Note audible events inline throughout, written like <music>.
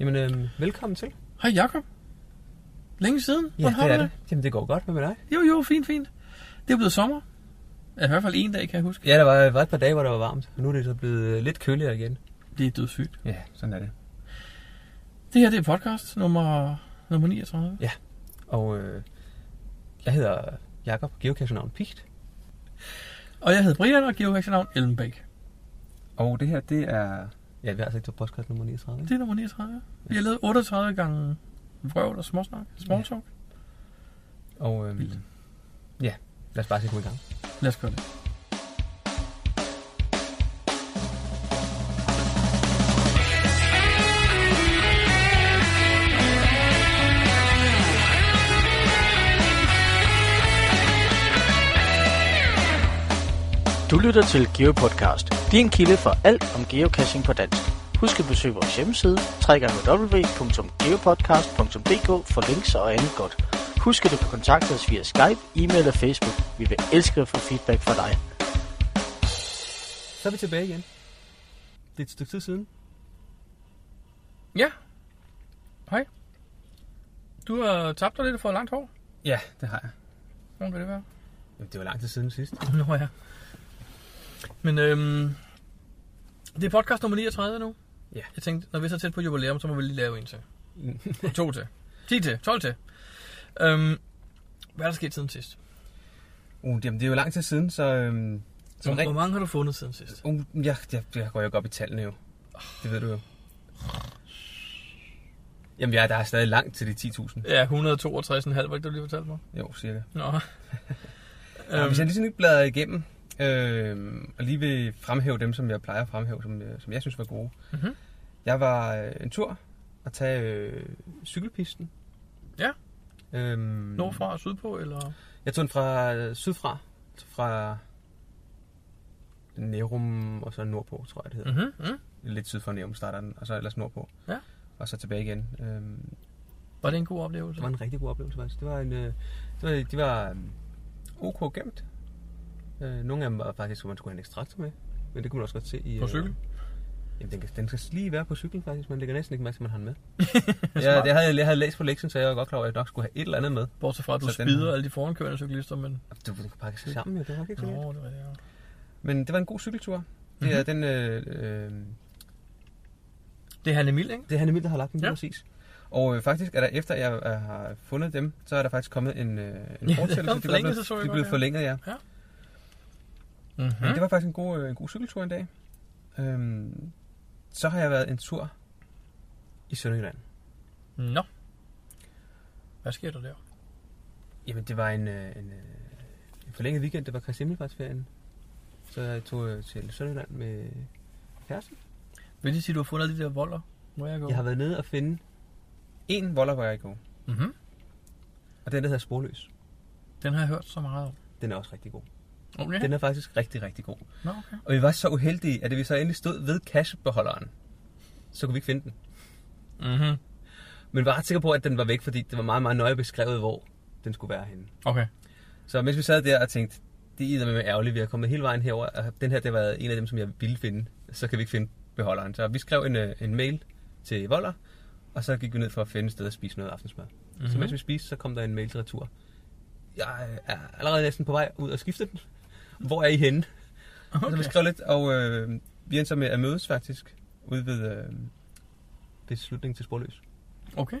Jamen, øhm, velkommen til. Hej Jakob. Længe siden. Ja, Hvordan har det er du det. Jamen, det går godt. Hvad med dig? Jo, jo, fint, fint. Det er blevet sommer. Ja, I hvert fald en dag, kan jeg huske. Ja, der var, var et par dage, hvor det var varmt. Og nu er det så blevet øh, lidt køligere igen. Det er dødssygt. Ja, sådan er det. Det her, det er podcast nummer, nummer 39. Og øh, jeg hedder Jakob, geocache-navn Pigt. Og jeg hedder Brian, og geocache-navn Ellenbæk. Og det her, det er... Ja, vi har altså ikke til podcast nummer 39. Det er nummer 39. Vi har lavet 38 gange vrøvl og småsnak. Small talk. Og øhm, Vildt. ja, lad os bare se komme i gang. Lad os gøre det. Lytter til GeoPodcast, din kilde for alt om geocaching på dansk. Husk at besøge vores hjemmeside, www.geopodcast.dk for links og andet godt. Husk at du kan kontakte os via Skype, e-mail og Facebook. Vi vil elske at få feedback fra dig. Så er vi tilbage igen. Det er et stykke tid siden. Ja. Hej. Du har tabt dig lidt og fået langt hår. Ja, det har jeg. Hvordan kan det være? Jamen, det var lang tid siden sidst. Nå ja. Men øhm, det er podcast nummer 39 nu. Ja. Jeg tænkte, når vi er så tæt på jubilæum, så må vi lige lave en til. To til. 10 til. 12 til. Øhm, hvad er der sket siden sidst? Uh, jamen, det er jo lang tid siden, så... Øhm, som Hvor, hvor rent, mange har du fundet siden sidst? uh, ja, ja, jeg går jo ikke op i tallene jo. Det ved du jo. Jamen, ja, der er stadig langt til de 10.000. Ja, 162,5, var det, du lige fortalte mig? Jo, cirka. Nå. <laughs> Øhm, hvis jeg ligesom ikke bladrer igennem, øh, og lige vil fremhæve dem, som jeg plejer at fremhæve, som, jeg- som jeg synes var gode. Mhm. Jeg var øh, en tur at tage øh, cykelpisten. Ja. Øhm, Nordfra og sydpå, eller? Jeg tog den fra øh, sydfra, fra Nærum og så nordpå, tror jeg det hedder. Mhm. Mm. Lidt syd for Nærum starter den, og så ellers nordpå. Ja. Og så tilbage igen. Øhm, Var det en god oplevelse? det var en rigtig god oplevelse faktisk. Det var en, øh, det var, de var øhm, ok gemt. Øh, nogle af dem var faktisk, hvor man skulle have en ekstraktor med. Men det kunne man også godt se i... På øh, cykel? Jamen, den, kan, den skal lige være på cykel faktisk. Man lægger næsten ikke mærke til, man har den med. <laughs> Ja, det havde, jeg- jeg havde læst på lektien, så jeg var godt klar over, at jeg nok skulle have et eller andet med. Bortset fra, at du Så den- spider alle de forankørende cyklister, men... Du, du kan pakke sig sammen, jo. Det var ikke så Nå, det var det, ja. Men det var en god cykeltur. Det er den... Øh, øh, Det er Hanne Mild, ikke? det er Hanne Mild, der har lagt den Ja. ja. præcis. Og øh, faktisk er der, efter jeg øh, har fundet dem, så er der faktisk kommet en, øh, en <laughs> Ja, fortsættelse. der er en De er forlængelse, blevet- så jeg De er blevet ja. forlænget, ja. Mm-hmm. Men det var faktisk en god, øh, en god cykeltur en dag. Øhm, så har jeg været en tur i Sønderjylland. Nå. Hvad sker der der? Jamen, det var en, øh, en, øh, en forlænget weekend. Det var Kristi Himmelfartsferien. Så jeg tog til Sønderjylland med kæresten. Vil det sige, at du har fundet de der volder? Må jeg gå? Jeg har været nede og finde en volder, hvor jeg går. Mm-hmm. Og den, der hedder Sporløs. Den har jeg hørt så meget om. Den er også rigtig god. Okay. Den er faktisk rigtig, rigtig god. Nå, okay. Og vi var så uheldige, at da vi så endelig stod ved kassebeholderen, så kunne vi ikke finde den. Mm-hmm. Men var ret sikre på, at den var væk, fordi det var meget, meget nøje beskrevet, hvor den skulle være henne. Okay. Så mens vi sad der og tænkte, det er med ærgerligt, vi har kommet hele vejen herover, og den her, det var en af dem, som jeg ville finde, så kan vi ikke finde beholderen. Så vi skrev en, øh, en mail til Volder, og så gik vi ned for at finde et sted at spise noget aftensmad. Mm-hmm. Så mens vi spiste, så kom der en mail til retur. Jeg er allerede næsten på vej ud og skifte den. Hvor er I henne? Okay. Så vi skrev lidt, og øh, vi endte så med at mødes faktisk, ude ved, øh, ved slutningen til Sporløs. Okay.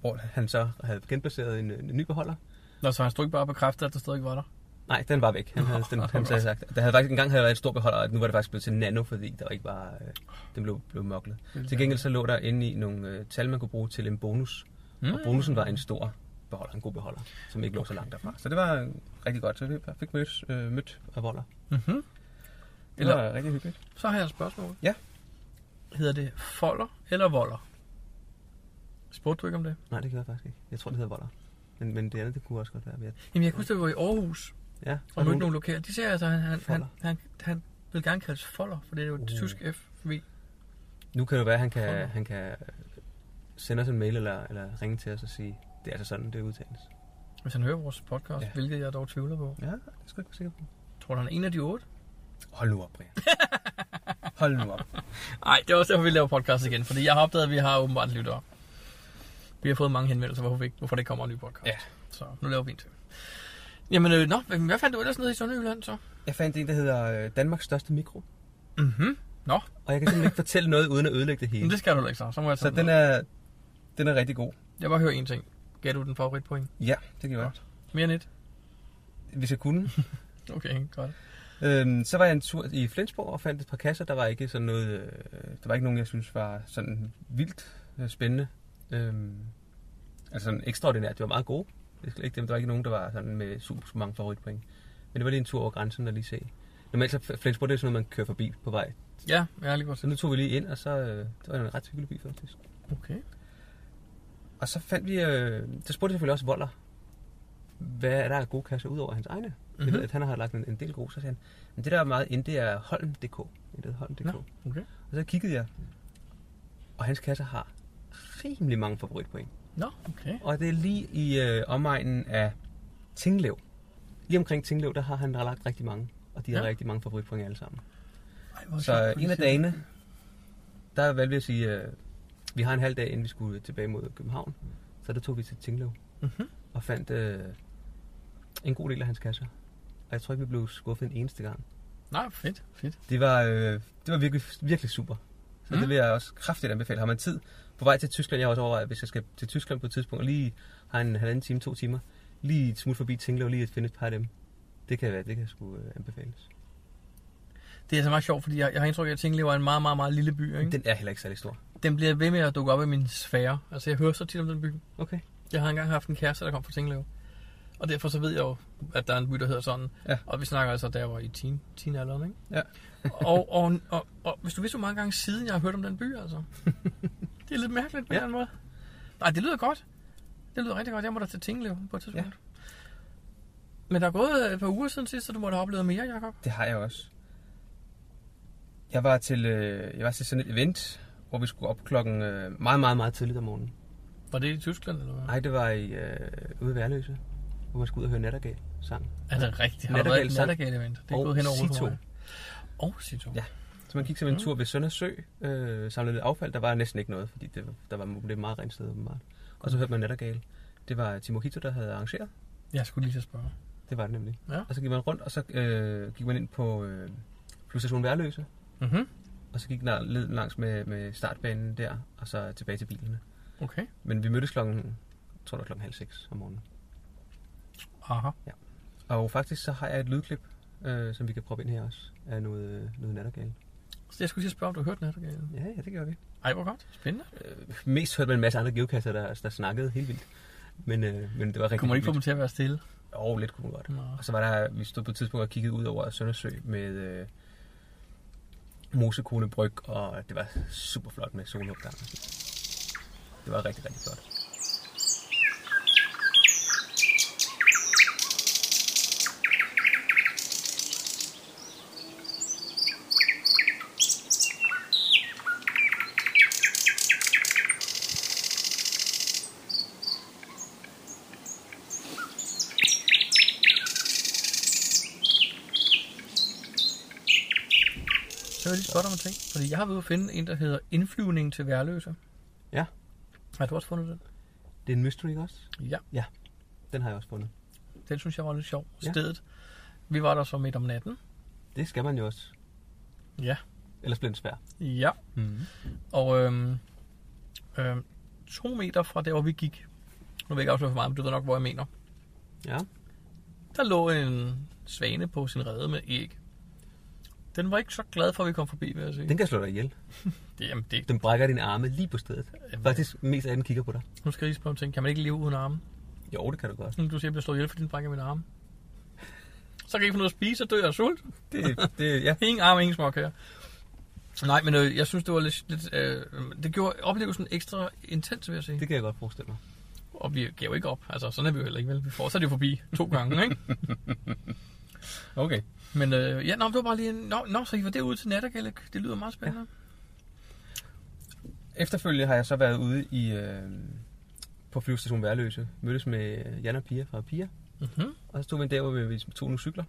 Hvor han så havde genbaseret en, en ny beholder. Nå, så han stod ikke bare bekræftet, at der stadig var der? Nej, den var væk. Han havde, den, han havde sagt, der havde faktisk engang havde været et stort beholder, og nu var det faktisk blevet til nano, fordi der var ikke bare, øh, den blev, blev moklet. Til gengæld så lå der inde i nogle øh, tal, man kunne bruge til en bonus. Mm. Og bonusen var en stor beholder, en god beholder, som ikke lå så langt derfra. Så det var rigtig godt. Så vi fik mødt, øh, mødt af Voller. Mm-hmm. Det Eller- var rigtig hyggeligt. Så har jeg et spørgsmål. Ja. Hedder det folder eller volder? Spurgte du ikke om det? Nej, det gør jeg faktisk ikke. Jeg tror, det hedder Voller. Men, men det andet, det kunne også godt være. Jamen, jeg kunne huske, at vi var i Aarhus Ja, og mødte nogle lokale. De siger altså, han, han, han, han, han vil gerne kaldes folder, for det er jo et Uh. tysk F. Vi. Nu kan det være, at han kan, Folder. han kan sende os en mail eller, eller ringe til os og sige, det er altså sådan, det udtales. Hvis han hører vores podcast, Ja. hvilket jeg dog tvivler på. Ja, det skal jeg ikke sikker på. Tror du, han er en af de otte? Hold nu op, Brian. Hold nu op. <laughs> Nej, det er også derfor, vi laver podcast igen. Fordi jeg har opdaget, at vi har åbenbart lyttere. Vi har fået mange henvendelser, hvorfor, vi ikke, hvorfor det kommer en ny podcast. Ja. Så nu laver vi en til. Jamen, øh, nå, hvad fandt du ellers nede i Sønderjylland så? Jeg fandt en, der hedder øh, Danmarks største mikro. Mhm. Nå, Og jeg kan simpelthen ikke fortælle noget, uden at ødelægge det <laughs> hele. men det skal du ikke så. Så må jeg Så den er, den er rigtig god. Jeg bare høre en ting. Gav du den favoritpoint? Ja, det kan jeg Godt. Mere end et? Hvis jeg kunne. <laughs> Okay, godt. øhm, så var jeg en tur i Flensborg og fandt et par kasser. Der var ikke sådan noget, øh, der var ikke nogen, jeg synes var sådan vildt øh, spændende. Øhm, altså sådan ekstraordinært. Det var meget gode. Det ikke dem. Der var ikke nogen, der var sådan med super, super mange favoritpoint. Men det var lige en tur over grænsen og lige se. Normalt så Flensborg, det er sådan noget, man kører forbi på vej. Ja, jeg har lige godt Så nu tog vi lige ind, og så øh, det var en ret hyggelig by faktisk. Okay. Og så fandt vi, øh, så spurgte jeg selvfølgelig også Voller, hvad er der af gode kasser ud over hans egne? Mm-hmm. Jeg Mhm. ved, at han har lagt en, en del gode, så sagde han, men det der er meget ind, det er Holm.dk. Det Holm.dk. Nå, okay. Og så kiggede jeg, og hans kasser har rimelig mange favoritpoint. Nå, okay. Og det er lige i øh, omegnen af Tinglev. Lige omkring Tinglev, der har han lagt rigtig mange. Og de har Ja. rigtig mange favoritpoint alle sammen. Ej, Så en af dagene, der valgte vi at sige, øh, vi har en halv dag, inden vi skulle tilbage mod København. Så der tog vi til Tinglev Mhm. og fandt øh, en god del af hans kasser. Og jeg tror ikke, vi blev skuffet en eneste gang. Nej, fedt, fedt. Det var, øh, det var virkelig, virkelig super. Så mm. Mm. det vil jeg også kraftigt anbefale. Har man tid på vej til Tyskland, jeg har også overvejet, hvis jeg skal til Tyskland på et tidspunkt, og lige har en halvanden time, to timer, lige et smut forbi Tinglev, lige at finde et par af dem. Det kan være, det kan sgu øh, anbefales. Det er så meget sjovt, fordi jeg, jeg har indtryk af, at Tinglev er en meget, meget, meget lille by. Ikke? Den er heller ikke særlig stor. Den bliver ved med at dukke op i min sfære. Altså, jeg hører så tit om den by. Okay. Jeg har engang haft en kæreste, der kom fra Tinglev. Og derfor så ved jeg jo, at der er en by, der hedder sådan. Ja. Og vi snakker altså, da jeg var i teen, teenalderen, ikke? Ja. og, <laughs> og, og, og, hvis du vidste, hvor mange gange siden jeg har hørt om den by, altså. det er lidt mærkeligt på ja. en måde. Nej, det lyder godt. Det lyder rigtig godt. Jeg må da til Tinglev på et tidspunkt. Ja. Men der er gået et par uger siden sidst, så du må da have oplevet mere, Jacob. Det har jeg også. Jeg var til, øh, jeg var til sådan et event, hvor vi skulle op klokken øh, meget, meget, meget tidligt om morgenen. Var det i Tyskland, eller hvad? Nej, det var i, øh, ude i Værløse, hvor man skulle ud og høre Nattergal sang. Er det rigtigt? Har du været Nattergal-sang. Nattergal-event? Det er gået hen over mig. Og Cito. Ja. Så man gik simpelthen en Mm. tur ved Søndersø, øh, samlede lidt affald. Der var næsten ikke noget, fordi det, der var det meget rent sted åbenbart. Og så hørte man Nattergal. Det var Timo Hito, der havde arrangeret. Jeg skulle lige at spørge. Det var det nemlig. Ja. Og så gik man rundt, og så øh, gik man ind på øh, Værløse. Mhm. Og så gik man led langs med, med startbanen der, og så tilbage til bilerne. Okay. Men vi mødtes klokken, jeg tror det var klokken halv seks om morgenen. Aha. Og faktisk så har jeg et lydklip, øh, som vi kan proppe ind her også, af noget, øh, noget nattergale. Så jeg skulle lige spørge, om du har hørt Nattergal? Ja, ja, det gør vi. Ej, hvor godt. Spændende. Øh, mest hørte man en masse andre geokasser, der, der snakkede helt vildt. Men, øh, men det var rigtig Kunne man ikke få dem til at være stille? Jo, lidt kunne man godt. Nå. Og så var der, vi stod på et tidspunkt og kiggede ud over Søndersø med øh, Mosekone Bryg, og det var super flot med solopgang. Det var rigtig, rigtig flot. Spørge dig om en ting. Fordi jeg har været ude at finde en, der hedder Indflyvning til Værløse. Ja. Har du også fundet den? Det er en mystery ikke også? Ja. Den har jeg også fundet. Den synes jeg var lidt sjov. Ja. Stedet. Vi var der så midt om natten. Det skal man jo også. Ja. Ellers bliver den svær. Ja. Mm. Og øhm, øhm, to meter fra der, hvor vi gik. Nu vil jeg ikke afsløre for meget, men du ved nok, hvor jeg mener. Ja. Der lå en svane på sin rede med æg. Den var ikke så glad for, at vi kom forbi, vil jeg sige. Den kan slå dig ihjel. <laughs> Det, jamen, det, Den brækker dine arme lige på stedet. Faktisk mest af den kigger på dig. nu skal jeg lige spørge om ting. Kan man ikke leve uden arme? Jo, det kan du godt. Du siger, at jeg bliver slået ihjel, fordi den brækker mine arme. Så kan jeg ikke få noget at spise, så dør jeg af sult. Det, det, ja. Ingen arme, ingen småkager. Nej, men øh, jeg synes, det var lidt... lidt øh, det gjorde oplevelsen ekstra intens, vil jeg sige. Det kan jeg godt forestille mig. Og vi gav ikke op. Altså, sådan er vi jo heller ikke, vel? Vi fortsatte jo forbi to gange, ikke? <laughs> Okay. Men øh, ja, nå, det var bare lige en... Nå, nå så I var derude til Nattergale. Det lyder meget spændende. Efterfølgende har jeg så været ude i øh, på flyvestation Værløse. Mødtes med Jan og Pia fra Pia. Ja. Mm-hmm. Og så tog vi en dag, hvor vi tog nogle cykler.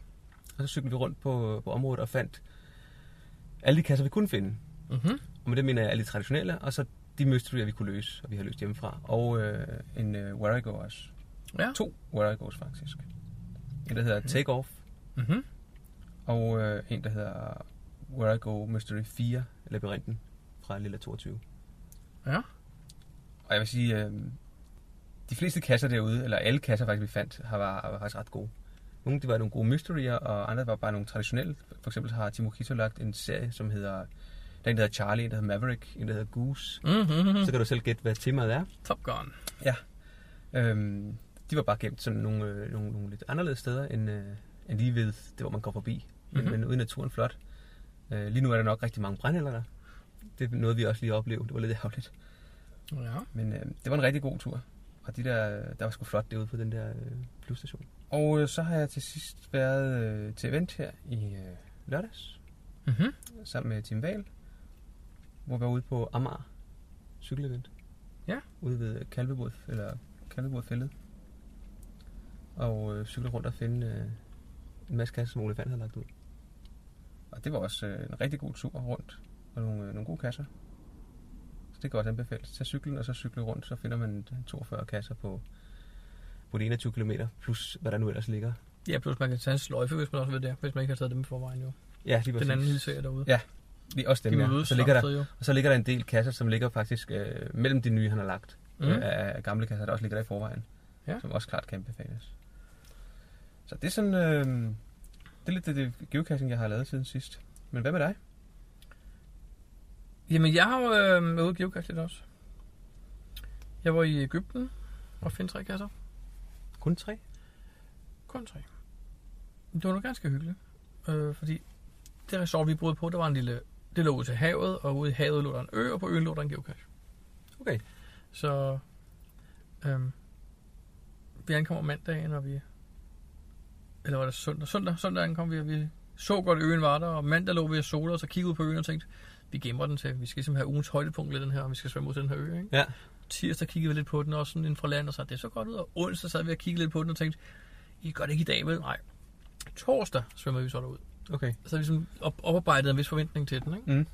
Og så cyklede vi rundt på, på området og fandt alle de kasser, vi kunne finde. Mhm. Og med det mener jeg alle de traditionelle, og så de mysterier, vi kunne løse, og vi har løst hjemmefra. Og øh, en øh, Where I Go også. Ja. To Where I Go's faktisk. En, der hedder Take Off, Mhm. og øh, en, der hedder Where I Go Mystery 4, Labyrinten, fra Lilla 22. Ja. Og jeg vil sige, øh, de fleste kasser derude, eller alle kasser faktisk, vi fandt, har var, var faktisk ret gode. Nogle de var nogle gode mysterier, og andre var bare nogle traditionelle. For eksempel har Timo Kito lagt en serie, som hedder, der er en, der hedder Charlie, en, der hedder Maverick, en, der hedder Goose. Mhm. Så kan du selv gætte, hvad temaet er. Top Gun. Øhm, de var bare gemt sådan nogle, øh, nogle, nogle lidt anderledes steder, end, øh, end lige ved det, hvor man går forbi. Men, Mhm. men ude i naturen flot. Øh, lige nu er der nok rigtig mange brændenælder der. Det er noget, vi også lige oplevede. Det var lidt ærgerligt. Ja. Men øh, det var en rigtig god tur. Og de der, der var sgu flot derude på den der øh, flyvestation. Og øh, så har jeg til sidst været øh, til event her i øh, lørdags, Mhm. sammen med Tim Wahl, hvor vi var ude på Amager cykelevent. Ja. Ude ved Kalvebod, eller Kalvebod Fældet. Og øh, cykle rundt og finde øh, en masse kasser, som Ole Fand havde lagt ud. Og det var også øh, en rigtig god tur rundt, og nogle, øh, nogle gode kasser. Så det kan også anbefales. Tag cyklen, og så cykle rundt, så finder man 42 kasser på, på de 21 km, plus hvad der nu ellers ligger. Ja, plus man kan tage en sløjfe, hvis man også vil det, hvis man ikke har taget dem i forvejen jo. Ja, lige Den anden lille serie derude. Lige også dem, De ja. Og så ligger der, og så ligger der en del kasser, som ligger faktisk øh, mellem de nye, han har lagt. Mm. Øh, af gamle kasser, der også ligger der i forvejen. Ja. Som også klart kan anbefales. Så det er sådan... Øh, det er lidt det, det geocaching, jeg har lavet siden sidst. Men hvad med dig? Jamen, jeg har jo øh, været ude geocache lidt også. Jeg var i Ægypten og fandt tre kasser. Kun tre? Kun tre. Det var nu ganske hyggeligt. Øh, fordi det resort, vi boede på, der var en lille... Det lå ud til havet, og ude i havet lå der en ø, og på øen lå der en geocache. Okay. Så øhm, vi ankom mandagen, og vi... Eller var det søndag? Søndag, søndag ankom vi, og vi så godt, øen var der, og mandag lå vi og solede os og kiggede ud på øen og tænkte, vi gemmer den til, vi skal simpelthen have ugens højdepunkt lidt den her, og vi skal svømme ud til den her ø, ikke? Ja. Tirsdag kiggede vi lidt på den, også sådan inden fra land, og så det så godt ud, og onsdag sad vi og kiggede lidt på den og tænkte, I gør det ikke i dag, vel? Nej. Torsdag svømmer vi så derud. Okay. Så vi sådan op, oparbejdet en vis forventning til den, ikke? Mm.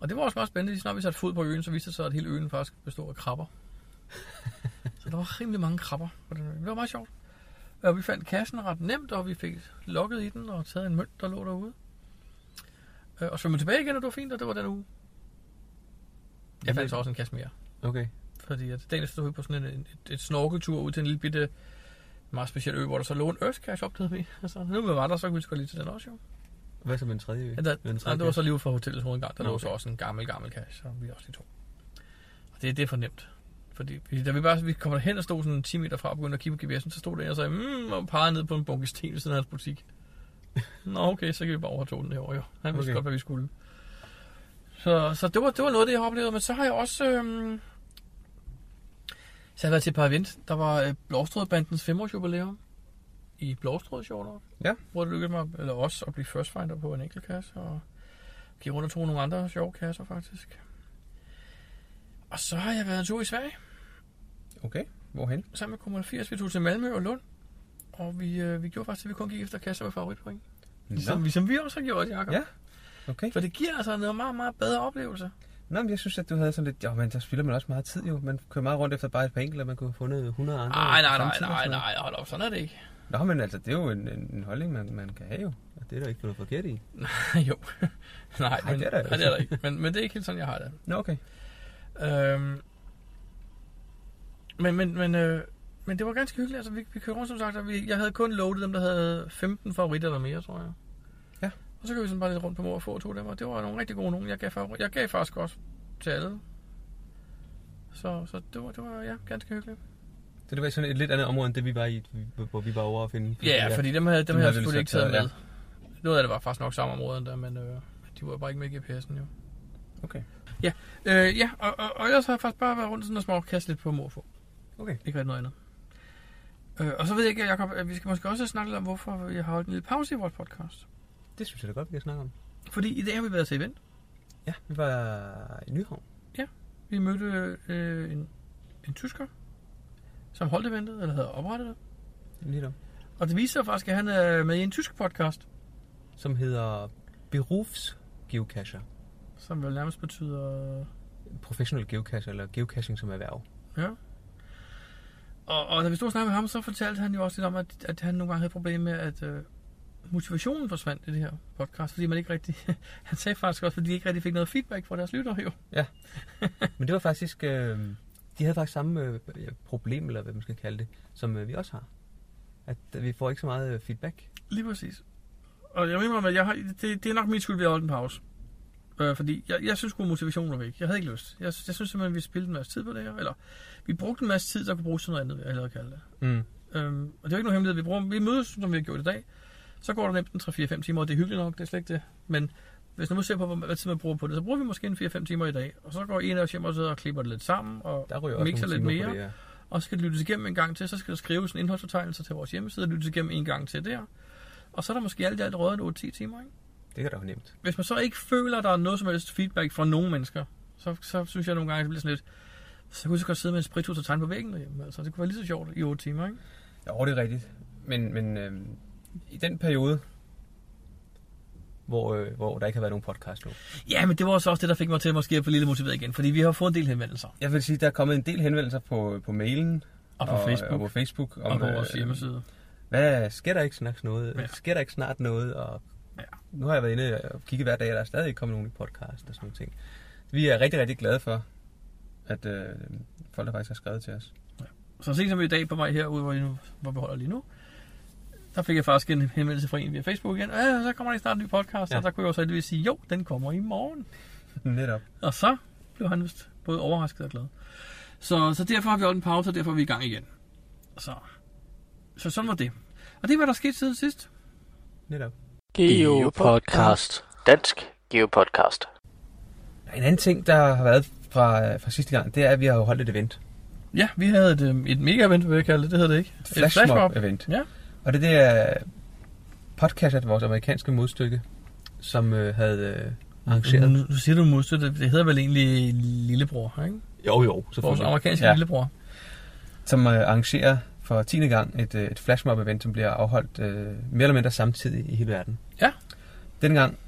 Og det var også meget spændende. Lige snart vi satte fod på øen, så viste det sig, at hele øen faktisk bestod af krabber. <laughs> så der var rimelig mange krabber på den ø. Det var meget sjovt. Og vi fandt kassen ret nemt, og vi fik lukket i den og taget en mønt, der lå derude. Øh, Og svømmede tilbage igen, og det var fint, og det var den uge. Jeg fandt så også en kasse mere. Okay. Fordi at dagen stod vi på sådan en, en, et, et snorkeltur ud til en lille bitte, meget speciel ø, hvor der så lå en Earth Cache op, vi. Altså, nu vi var der, så kunne vi sgu lige til den også, jo. Hvad så med en tredje? Ja, der, Med en nej, det var så lige fra hotellets hovedgang. Der Nå, lå så okay. også en gammel, gammel kasse, og vi også lige to. Og det, det er for nemt. Fordi vi- da vi bare vi kommer derhen og stod sådan 10 meter fra og begyndte at kigge på GPS'en, så stod der en og sagde, mm, og pegede ned på en bunke sten ved siden af hans butik. Nå, okay, så kan vi bare overtog den derovre, jo. Han vidste Okay. godt, hvad vi skulle. Så, så det, var, det var noget, af det jeg har oplevet. Men så har jeg også... Øhm, så har jeg været til et par event. Der var øh, Blåstrød-bandens 5 års jubilæum i Blåstrød, sjovt nok. Ja. Hvor det lykkedes mig, eller også at blive first finder på en enkelt kasse, og give rundt og tog nogle andre sjove kasser, faktisk. Og så har jeg været en tur i Sverige, Okay. Hvorhen? sammen med Kommune 80. Vi tog til Malmø og Lund, og vi, øh, vi gjorde faktisk, at vi kun gik efter kasser med favoritpoint. Ligesom, ligesom vi også har gjort, Jacob. Ja. Okay. For det giver altså noget meget, meget bedre oplevelse. Nå, men jeg synes, at du havde sådan lidt... Jo, men der spiller man også meget tid jo. Man kører meget rundt efter bare et par enkelte, og man kunne have fundet 100 andre. Nej, nej, nej, nej, nej, hold op, sådan er det ikke. Nå, men altså, det er jo en, en, holdning, man, man kan have jo. Og det er der ikke noget forkert i. <laughs> jo. <laughs> nej, men, det er der nej, det er der ikke. Men, men det er ikke helt sådan, jeg har det. Nå, okay. Øhm, men, men, men, øh, men det var ganske hyggeligt. Altså, vi, vi kørte rundt, som sagt, og vi, jeg havde kun loadet dem, der havde 15 favoritter eller mere, tror jeg. Ja. Og så kørte vi sådan bare lidt rundt på mor og få tog dem, og det var nogle rigtig gode nogen. Jeg gav, favor- jeg gav faktisk også til alle. Så, så det, var, det var ja, ganske hyggeligt. Så det var sådan et lidt andet område, end det vi var i, hvor- vi var over at finde. Ja, fordi dem havde, dem Dem havde jeg selvfølgelig ikke taget med. Noget af det var faktisk nok samme område endda, men øh, de var bare ikke med i GPS'en jo. Okay. Øh, ja, og, og, og ellers har jeg faktisk bare været rundt sådan og små kaste lidt på morfo. Okay. Ikke rigtig noget andet. Øh, og så ved jeg ikke, Jacob, at vi skal måske også snakke lidt om, hvorfor jeg har holdt en lille pause i vores podcast. Det synes jeg da godt, vi kan snakke om. Fordi i dag har vi været til event. Ja, vi var i Nyhavn. Vi mødte øh, en, en tysker, som holdt eventet, eller havde oprettet det. Lige om. Og det viser sig faktisk, at han er med i en tysk podcast. Som hedder Berufs Geocacher. Som vel nærmest betyder... Professional geocacher, eller geocaching som erhverv. Ja. Og, og da vi stod og snakkede med ham, så fortalte han jo også lidt om, at, at han nogle gange havde problemer med, at øh, motivationen forsvandt i det her podcast, fordi man ikke rigtig... <laughs> han sagde faktisk også, fordi de ikke rigtig fik noget feedback fra deres lyttere jo. Men det var faktisk... Øh, de havde faktisk samme øh, problem, eller hvad man skal kalde det, som øh, vi også har. At øh, vi får ikke så meget øh, feedback. Lige præcis. Og jeg mener, at jeg har, det, det er nok min skyld, at holde en pause. Øh, fordi jeg, jeg synes at motivationen var væk. Jeg havde ikke lyst. Jeg, jeg synes simpelthen, at vi spildte en masse tid på det her. Eller vi brugte en masse tid, der kunne bruges til noget andet, jeg hellere kalde det. Mm. Øhm, og det er jo ikke nogen hemmelighed. Vi, bruger, vi mødes, som vi har gjort i dag. Så går der nemt en 3-4-5 timer, og det er hyggeligt nok, det er slet ikke det. Men hvis nu ser på, hvor- hvad tid man bruger på det, så bruger vi måske en 4-5 timer i dag. Og så går en af os hjem og sidder og klipper det lidt sammen, og Der mixer lidt mere. det, ja. og så skal det lyttes igennem en gang til, så skal der skrives en indholdsfortegnelse til vores hjemmeside, og lyttes igennem en gang til der. Og så er der måske alt i alt røget en 8-10 timer, ikke? Det kan da nemt. Hvis man så ikke føler, at der er noget som helst feedback fra nogen mennesker, så, så synes jeg nogle gange, at det bliver sådan lidt, så kunne jeg så godt sidde med en spritus og tegne på væggen derhjemme. Altså, det kunne være lige så sjovt i 8 timer, ikke? Jo, det er rigtigt. Men, men øh, i den periode, hvor, øh, hvor der ikke har været nogen podcast nu. Ja, men det var så også det, der fik mig til måske at blive lidt motiveret igen, fordi vi har fået en del henvendelser. Jeg vil sige, der er kommet en del henvendelser på, på mailen. Og på Facebook. Og på Facebook. Og på øh, vores hjemmeside. Hvad, sker der ikke snart noget? Ja. Ja. Sker der ikke snart noget? Og Ja. Nu har jeg været inde og kigget hver dag, og der er stadig ikke kommet nogen i podcast og sådan nogle ting. Vi er rigtig, rigtig glade for, at øh, folk der faktisk har skrevet til os. Så sent som i dag på vej herude, hvor, I nu, hvor vi holder lige nu, der fik jeg faktisk en henvendelse fra en via Facebook igen. Ja, så kommer der snart en ny podcast, ja. Ja. og der kunne jeg jo så sige, jo, den kommer i morgen. <laughs> Netop. Og så blev han vist både overrasket og glad. Så, så derfor har vi holdt en pause, og derfor er vi i gang igen. Så, så sådan var det. Og det var der sket siden sidst. Netop. Geopodcast. Dansk Geopodcast. En anden ting, der har været fra, fra sidste gang, det er, at vi har jo holdt et event. Ja, vi havde et, øhm, et mega-event, vil jeg kalde det. Det hedder det ikke. Et Flashmob event. Ja. Og det, det er podcastet, vores amerikanske modstykke, som øh, havde øh, arrangeret. Nu, nu siger du modstøtte. Det hedder vel egentlig Lillebror, ikke? Jo, jo, Vores amerikanske ja. Lillebror. Som øh, arrangerer for 10. gang et, øh, et flashmob-event, som bliver afholdt øh, mere eller mindre samtidig i hele verden. Ja. Denne gang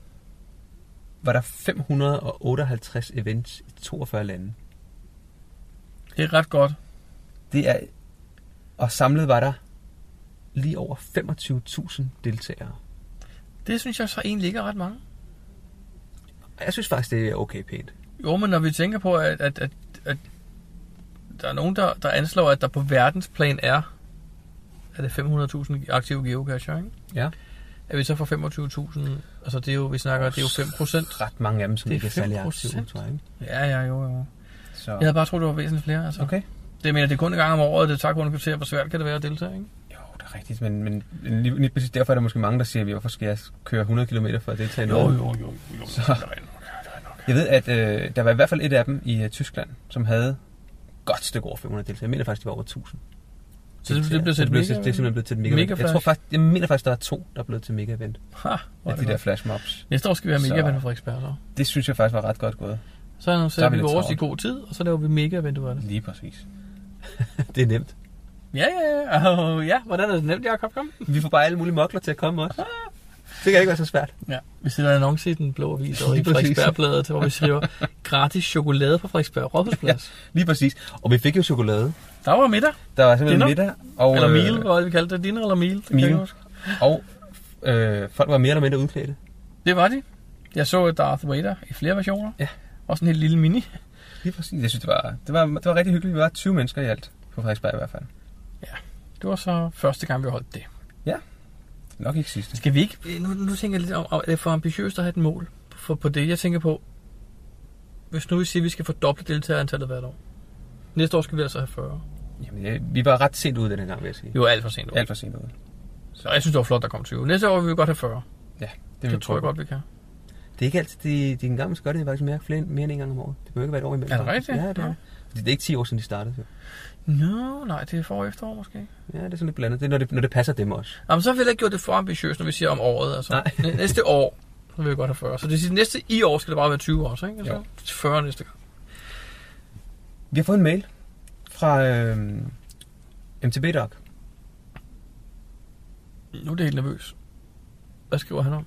var der 558 events i 42 lande. Det er ret godt. Det er, og samlet var der lige over 25.000 deltagere. Det synes jeg så egentlig ikke er ret mange. Jeg synes faktisk, det er okay pænt. Jo, men når vi tænker på, at, at, at, at der er nogen, der, der anslår, at der på verdensplan er, er det 500.000 aktive geocacher, ikke? Ja. Er vi så for 25.000, altså det er jo, vi snakker, det er jo 5 procent. Ret mange af dem, som Det er ikke er særlig 5%. aktive, tror jeg. Ikke? Ja, ja, jo, jo. Så. Jeg havde bare troet, det var væsentligt flere, altså. Okay. Det mener, det er kun en gang om året, det tager kun en kvarter, hvor svært kan det være at deltage, ikke? Jo, det er rigtigt, men, men lige, lige præcis derfor er der måske mange, der siger, hvorfor skal jeg køre 100 km for at deltage i noget? jo, jo, jo. Så- rigtigt nok. Jeg ved, at øh, der var i hvert fald et af dem i øh, Tyskland, som havde godt stykke over 500 deltagere. Jeg mener faktisk, de var over 1000. Så det, det blev til et mega... det er simpelthen blevet til et mega, mega event. Jeg, tror faktisk, jeg mener faktisk, der var to, der blev til mega event Ha, er af det de der flash mobs. Næste år skal vi have mega event på Frederiksberg, så. Det synes jeg faktisk var ret godt gået. Så annoncerer er vi vi vores i god tid, og så laver vi mega event ud af det. Lige præcis. <laughs> det er nemt. Ja, ja, ja. Oh, <laughs> ja, hvordan er det nemt, Jacob? Kom. Vi får bare alle mulige mokler til at komme også. Det kan ikke være så svært. Ja, vi sætter en annonce i den blå avis og i. Frederiksbergbladet, hvor vi skriver gratis chokolade på Frederiksberg Rådhusplads. Lige præcis. Og vi fik jo chokolade. Der var middag. Der var simpelthen Dinner? middag. Og, Eller øh, meal, hvad var det, vi kaldte det? Dinner eller meal? Det huske. Og øh, folk var mere eller mindre udklædte. Det var de. Jeg så Darth Vader i flere versioner. Ja. Også en helt lille mini. Lige præcis. Jeg synes, det var, det var, det var rigtig hyggeligt. Vi var 20 mennesker i alt på Frederiksberg i hvert fald. Det var så første gang, vi holdt det. Nok ikke sidste. Skal vi ikke... Nu, nu tænker jeg lidt om, er det for ambitiøst at have et mål for, på det? Jeg tænker på, hvis nu vi siger, at vi skal fordoble deltagerantallet hvert år. Næste år skal vi altså have 40. Jamen, ja, vi var ret sent ude den gang, vil jeg sige. Det var alt for sent. Alt for sent ude. Så jeg synes, det var flot, der kom 20. Næste år vil vi godt have 40. Det, Det, det tror jeg godt, vi kan. Det er ikke altid, de, de engang gør det faktisk mere, flere, mere end en gang om året. Det behøver ikke være et år imellem. Er det rigtigt? Ja, det er. Nå. Fordi det er ikke 10 år siden, de startede. Jo. Nå, nej, det er for efterår måske. Ja, det er sådan lidt blandet. Det er, når det, når det passer dem også. Jamen, så har vi heller ikke gjort det for ambitiøst, når vi siger om året. Altså. Nej. Næ- næste år, så vil vi godt have 40. Så det siger, næste i år skal det bare være 20 år, så, ikke? Jo. Så 40 næste gang. Vi har fået en mail fra øh, MTB Doc. Nu er det helt nervøs. Hvad skriver han om?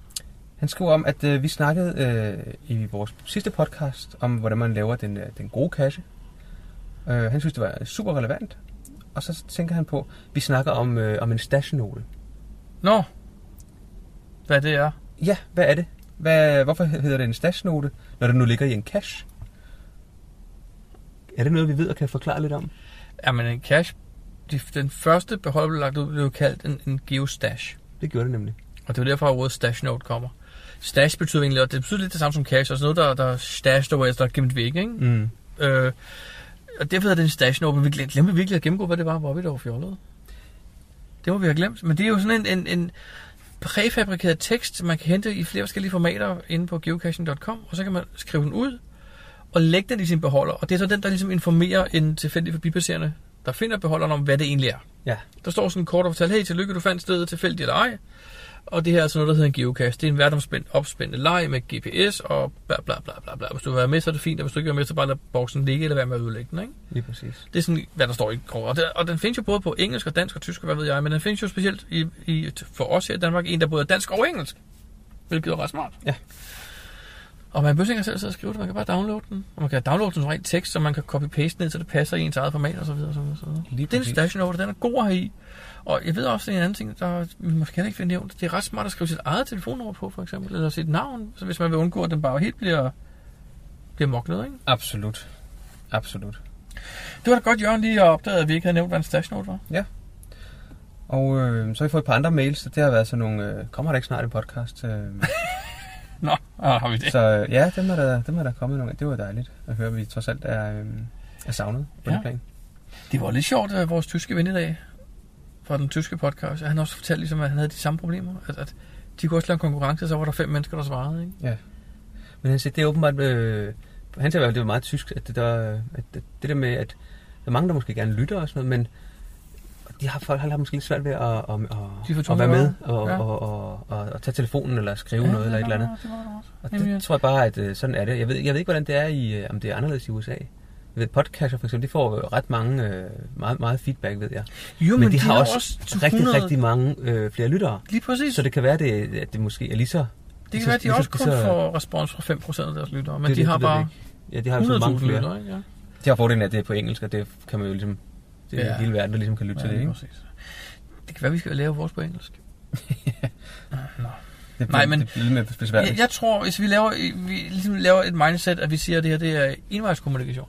Han skriver om, at øh, vi snakkede øh, i vores sidste podcast om, hvordan man laver den, øh, den gode cache. Øh, han synes, det var super relevant. Og så tænker han på, vi snakker om, øh, om en stashnote. Nå, hvad det er? Ja, hvad er det? Hvad, hvorfor hedder det en stashnote, når det nu ligger i en cache? Er det noget, vi ved og kan forklare lidt om? Jamen en cache, de, den første beholder blev lagt ud, blev kaldt en, en geostash. Det gjorde det nemlig. Og det er derfor, at ordet stash note kommer. Stash betyder egentlig, og det betyder lidt det samme som cache, altså noget, der, der er stashed away, altså der er gemt væk, ikke? Mm. Øh, og derfor hedder det en stash note, men vi glemte virkelig at gennemgå, hvad det var, hvor vi var fjollet. Det må vi have glemt. Men det er jo sådan en, en, en præfabrikeret tekst, man kan hente i flere forskellige formater inde på geocaching.com, og så kan man skrive den ud og lægge den i sin beholder. Og det er så den, der ligesom informerer en tilfældig forbipasserende, der finder beholderen om, hvad det egentlig er. Ja. Der står sådan kort og fortæller, hey, tillykke, du fandt stedet tilfældigt eller ej. Og det her er altså noget, der hedder en geocache. Det er en verdensomspændt opspændende leg med GPS og bla bla bla bla bla. Hvis du vil være med, så er det fint, og hvis du ikke vil være med, så bare lad boksen ligge eller være med at udlægge den, ikke? Lige præcis. Det er sådan, hvad der står i kort. Og, og den findes jo både på engelsk og dansk og tysk, og hvad ved jeg, men den findes jo specielt i, i, for os her i Danmark, en, der både er dansk og engelsk. Hvilket er ret smart. Ja. Og man behøver ikke selv sidde og skrive det, man kan bare downloade den. Og man kan downloade den som rent tekst, så man kan copy-paste ned, så det passer i ens eget format og så videre. Så videre. Lige Det er en station over, den er god her i. Og jeg ved også, en anden ting, der vi måske heller ikke finde nævnt. Det er ret smart at skrive sit eget telefonnummer på, for eksempel, eller sit navn, så hvis man vil undgå, at den bare helt bliver, bliver moklet, ikke? Absolut. Absolut. Det var da godt, Jørgen lige opdaget, at vi ikke havde nævnt, hvad en station note var. Og øh, så har vi fået et par andre mails, og det har været sådan nogle, øh, kommer der ikke snart en podcast? Øh, <laughs> Nå, har vi det. så øh, ja, dem er, der, dem er der kommet nogle. Det var dejligt at høre, at vi trods alt er, øh, er savnet på Ja. det plan. Det var lidt sjovt, at vores tyske ven i dag, fra den tyske podcast, han også fortalte ligesom, at han havde de samme problemer. At, at de kunne også lave en konkurrence, så var der fem mennesker, der svarede. Ikke? Men han siger, det er åbenbart, øh, han hvert fald, det var meget tysk, at det, der, at det, det der med, at der er mange, der måske gerne lytter og sådan noget, men de har folk har måske lidt svært ved at, at, at, at være med og, Ja. og, og, og, og tage telefonen eller skrive noget eller et eller andet. Det. Og det tror jeg bare, at øh, sådan er det. Jeg ved, jeg ved ikke, hvordan det er i, øh, om det er anderledes i USA. Ved, podcaster for eksempel, de får jo ret mange, øh, meget, meget feedback, ved jeg. Jo, Men, men de, har også, også rigtig, 100 rigtig mange øh, flere lyttere. Lige præcis. Så det kan være, det, at det måske er lige så... det kan være, at de også kun så- får respons fra 5% af deres lyttere, men det de det, har det bare. Ja, de har så mange 100.000 flere. lyttere. Ja. De har fordelen af, at det er på engelsk, og det kan man jo ligesom... Det er Ja. ja. hele verden, der ligesom kan lytte til det, ikke? præcis. Det kan være, vi skal lave vores på engelsk. <laughs> Det, Nej, men- Det bliver lidt mere besværligt. Jeg, jeg tror, hvis vi laver, vi ligesom laver et mindset, at vi siger, at det her det er envejskommunikation.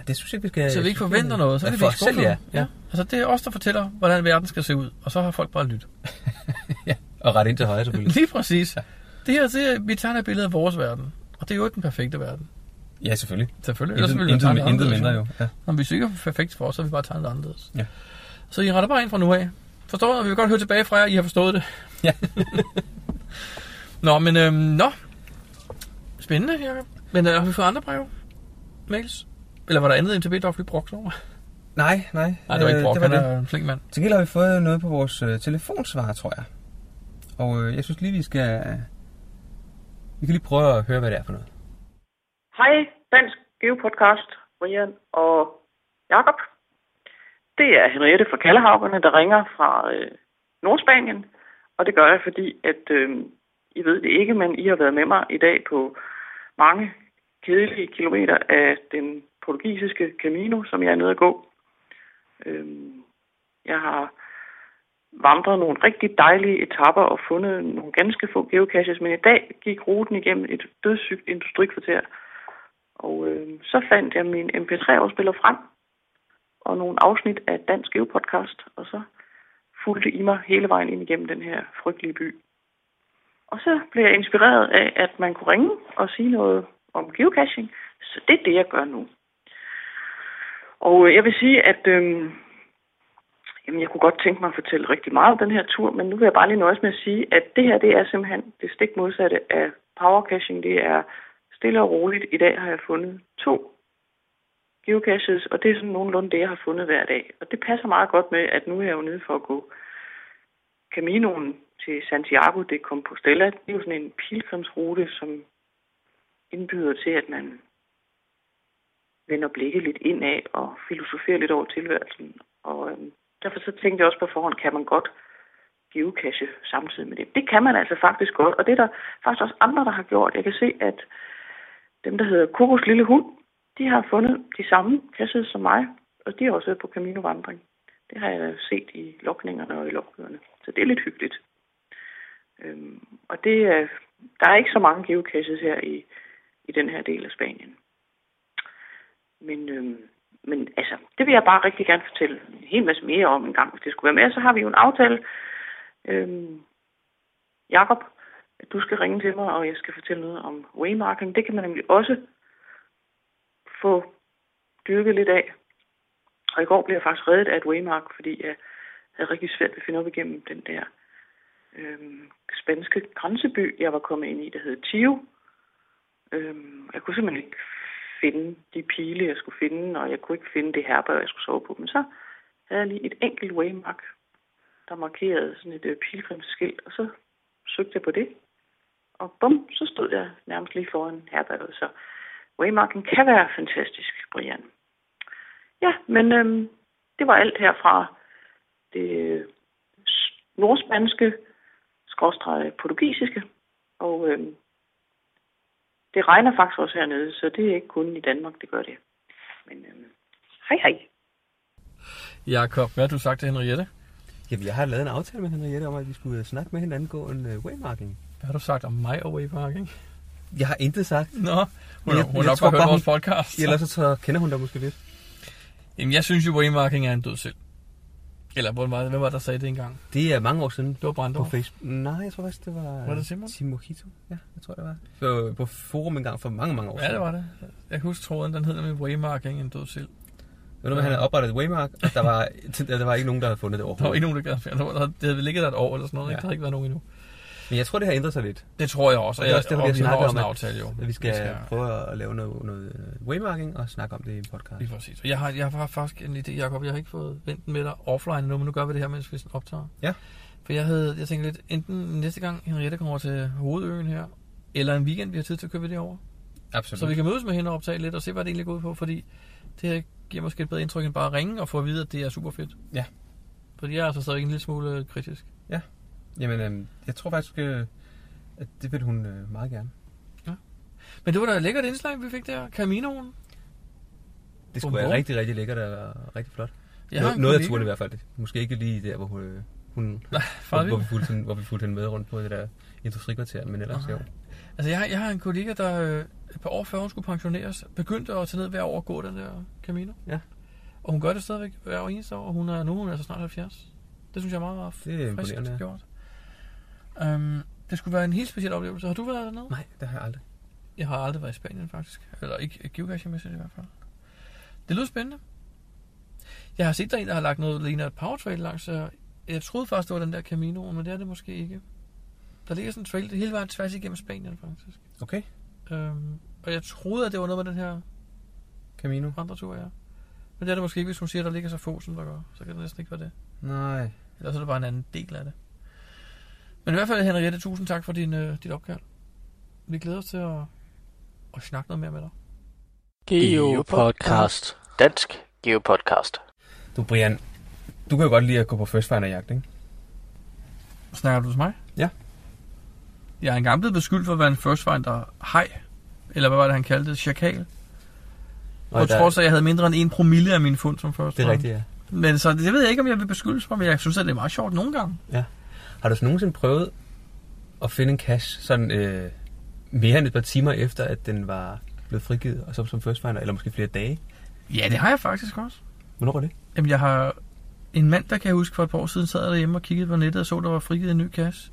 Ja, det synes jeg, vi skal... Så vi ikke forventer noget, så ja, kan vi for ikke os selv, skuffe ja. ja. Altså, det er os, der fortæller, hvordan verden skal se ud. Og så har folk bare lyttet. <laughs> Og ret ind til højre, selvfølgelig. Lige præcis. Det her, det er, vi tager et billede af vores verden. Og det er jo ikke den perfekte verden. ja, selvfølgelig. Selvfølgelig. Ellers Intet, ville vi intet, intet anderledes, mindre jo. Ja. Når vi ikke er perfekt for os, så vi bare tegnet det anderledes. Ja. Så I retter bare ind fra nu af. Forstår Og vi vil godt høre tilbage fra jer, I har forstået det. <laughs> Ja. <laughs> nå, men øhm, nå. Spændende, Jacob. Men øh, har vi fået andre breve? Mails? Eller var der andet MTB, der var brugt over? Nej, nej. Nej, det var ikke Øh, Brock, det var han det. er en flink mand. Til gengæld har vi fået noget på vores øh, telefonsvar, tror jeg. Og øh, jeg synes lige, vi skal... Vi kan lige prøve at høre, hvad det er for noget. Hej, Dansk Geopodcast, Brian og Jakob. Det er Henriette fra Kallehavgerne, der ringer fra øh, Nordspanien. Og det gør jeg, fordi at øh, I ved det ikke, men I har været med mig i dag på mange kedelige kilometer af den portugisiske Camino, som jeg er nede at gå. Øhm, jeg har vandret nogle rigtig dejlige etapper og fundet nogle ganske få geocaches, men i dag gik ruten igennem et dødssygt industrikvarter. Og øh, så fandt jeg min MP3-afspiller frem og nogle afsnit af Dansk Geopodcast, og så fulgte I mig hele vejen ind igennem den her frygtelige by. Og så blev jeg inspireret af, at man kunne ringe og sige noget om geocaching, så det er det, jeg gør nu. Og øh, jeg vil sige, at øh, jamen, jeg kunne godt tænke mig at fortælle rigtig meget om den her tur, men nu vil jeg bare lige nøjes med at sige, at det her det er simpelthen det stik modsatte af powercaching. Det er stille og roligt. I dag har jeg fundet to geocaches, og det er sådan nogenlunde det, jeg har fundet hver dag. Og det passer meget godt med, at nu er jeg jo nede for at gå Caminoen til Santiago de Compostela. Det er jo sådan en pilgrimsrute, som indbyder til, at man vender blikket lidt indad og filosoferer lidt over tilværelsen. Og øhm, derfor så tænkte jeg også på forhånd, kan man godt geocache samtidig med det. Det kan man altså faktisk godt, og det er der faktisk også andre, der har gjort. Jeg kan se, at dem, der hedder Kokos Lille Hund, de har fundet de samme caches som mig, og de har også været på Camino-vandring. Det har jeg set i lokningerne og i logbøgerne. Så det er lidt hyggeligt. Øhm, og det er, der er ikke så mange geocaches her i, i den her del af Spanien. Men, øh, men altså, det vil jeg bare rigtig gerne fortælle en hel masse mere om en gang, hvis det skulle være med. Så har vi jo en aftale. Øh, Jakob, du skal ringe til mig, og jeg skal fortælle noget om waymarking. Det kan man nemlig også få dyrket lidt af. Og i går blev jeg faktisk reddet af et waymark, fordi jeg havde rigtig svært ved at finde op igennem den der øhm, spanske grænseby, jeg var kommet ind i, der hed Tio. Øhm, jeg kunne simpelthen ikke finde de pile, jeg skulle finde, og jeg kunne ikke finde det herberg, jeg skulle sove på. Men så havde jeg lige et enkelt waymark, der markerede sådan et øh, pilgrimsskilt, og så søgte jeg på det. Og bum, så stod jeg nærmest lige foran herberget. Så waymarken kan være fantastisk, Brian. Ja, men øhm, det var alt her fra det øh, nordspanske, skråstreget portugisiske, og øhm, det regner faktisk også hernede, så det er ikke kun i Danmark, det gør det. Men øhm, hej hej. Jakob, hvad har du sagt til Henriette? Jamen, jeg har lavet en aftale med Henriette om, at vi skulle snakke med hinanden angående uh, waymarking. Hvad har du sagt om mig og waymarking? Jeg har intet sagt. Nå, hun, Jeg- jeg, hun jeg har nok tror bare hørt vores podcast. Ellers så kender hun dig måske lidt. Jamen, jeg synes jo, waymarking er en død selv. Eller på en måde, hvem var der sagde det engang? Det er mange år siden. Det var På Brandorf. Facebook. Nej, jeg tror faktisk, det var... Var det Simon? Timojito. Ja, jeg tror, det var. På, på forum en gang for mange, mange år Ja, siden. det var det. Jeg kan huske tråden, den hedder med waymarking en død selv. Det var noget, med, han havde oprettet et Waymark, og der var, <laughs> der var ikke nogen, der havde fundet det Der var overhovedet. ikke nogen, der gad. Der var- Det havde ligget der et år eller sådan noget, ja. Ja. ikke? Der havde ikke været nogen endnu. Men jeg tror, det har ændret sig lidt. Det tror jeg også, Og det er jeg, også derfor, og vi har vi snakket om, at- aftale jo. At vi skal, prøve at lave noget, noget øh, waymarking og snakke om det i en podcast. Lige præcis. Og jeg har, jeg har faktisk en idé, Jacob. Jeg har ikke fået vendt med dig offline endnu, men nu gør vi det her, mens vi optager. Ja. For jeg havde, jeg tænkte lidt, enten næste gang Henriette kommer til hovedøen her, eller en weekend, vi har tid til at køre det over. Absolut. Så vi kan mødes med hende og optage lidt og se, hvad det egentlig går ud på, fordi det her giver måske et bedre indtryk end bare at ringe og få at vide, at det er super fedt. Ja. Fordi jeg er altså stadig en lille smule øh, kritisk. Jamen, øh, jeg tror faktisk, øh, at det vil hun øh, meget gerne. Men det var da et lækkert indslag, vi fik der. Caminoen. Det skulle være rigtig, rigtig lækkert og rigtig flot. Har en noget af turen i hvert fald. Måske ikke lige der, hvor hun, øh, hun hvor, Farligt. hvor, vi fulgte hvor vi fulgte hende med rundt på det der industrikvarter, men ellers Nej. jo. Altså, jeg har, jeg har en kollega, der øh, et par år før hun skulle pensioneres, begyndte at tage ned hver år og gå den der Camino. Ja. Og hun gør det stadigvæk hver eneste år, og hun er nu hun er altså snart 70. Det synes jeg er meget, meget Det er imponerende. gjort. Um, det skulle være en helt speciel oplevelse. Har du været dernede? Nej, det har jeg aldrig. Jeg har aldrig været i Spanien, faktisk. Eller ikke geocaching-mæssigt i hvert fald. Det lyder spændende. Jeg har set der er en, der har lagt noget, ligner et powertrail langs. så Jeg troede faktisk, det var den der Camino, men det er det måske ikke. Der ligger sådan en trail det hele vejen tværs igennem Spanien, faktisk. Okay. Øhm, og jeg troede, at det var noget med den her Camino. andre tur, ja. Men det er det måske ikke, hvis hun siger, at der ligger så få, som der gør. Så kan det næsten ikke være det. Nej. Eller så er det bare en anden del af det. Men i hvert fald, Henriette, tusind tak for din, øh, dit opkald. Vi glæder os til at, at snakke noget mere med dig. Geopodcast. Dansk Geopodcast. Du, Brian, du kan jo godt lide at gå på first finder jagt, ikke? Snakker du til mig? Ja. Jeg er engang blevet beskyldt for at være en first finder hej. Eller hvad var det, han kaldte det? Chakal. På der- trods af, at jeg havde mindre end en promille af min fund som first Det er finder. rigtigt, ja. Men så det ved jeg ikke, om jeg vil beskyldes for, men jeg synes, at det er meget sjovt nogle gange. Har du så nogensinde prøvet at finde en cache sådan øh, mere end et par timer efter, at den var blevet frigivet, og så som first finder, eller måske flere dage? Ja, det har jeg faktisk også. Hvornår var det? Jamen, jeg har en mand, der kan jeg huske for et par år siden, sad derhjemme og kiggede på nettet og så, der var frigivet en ny kasse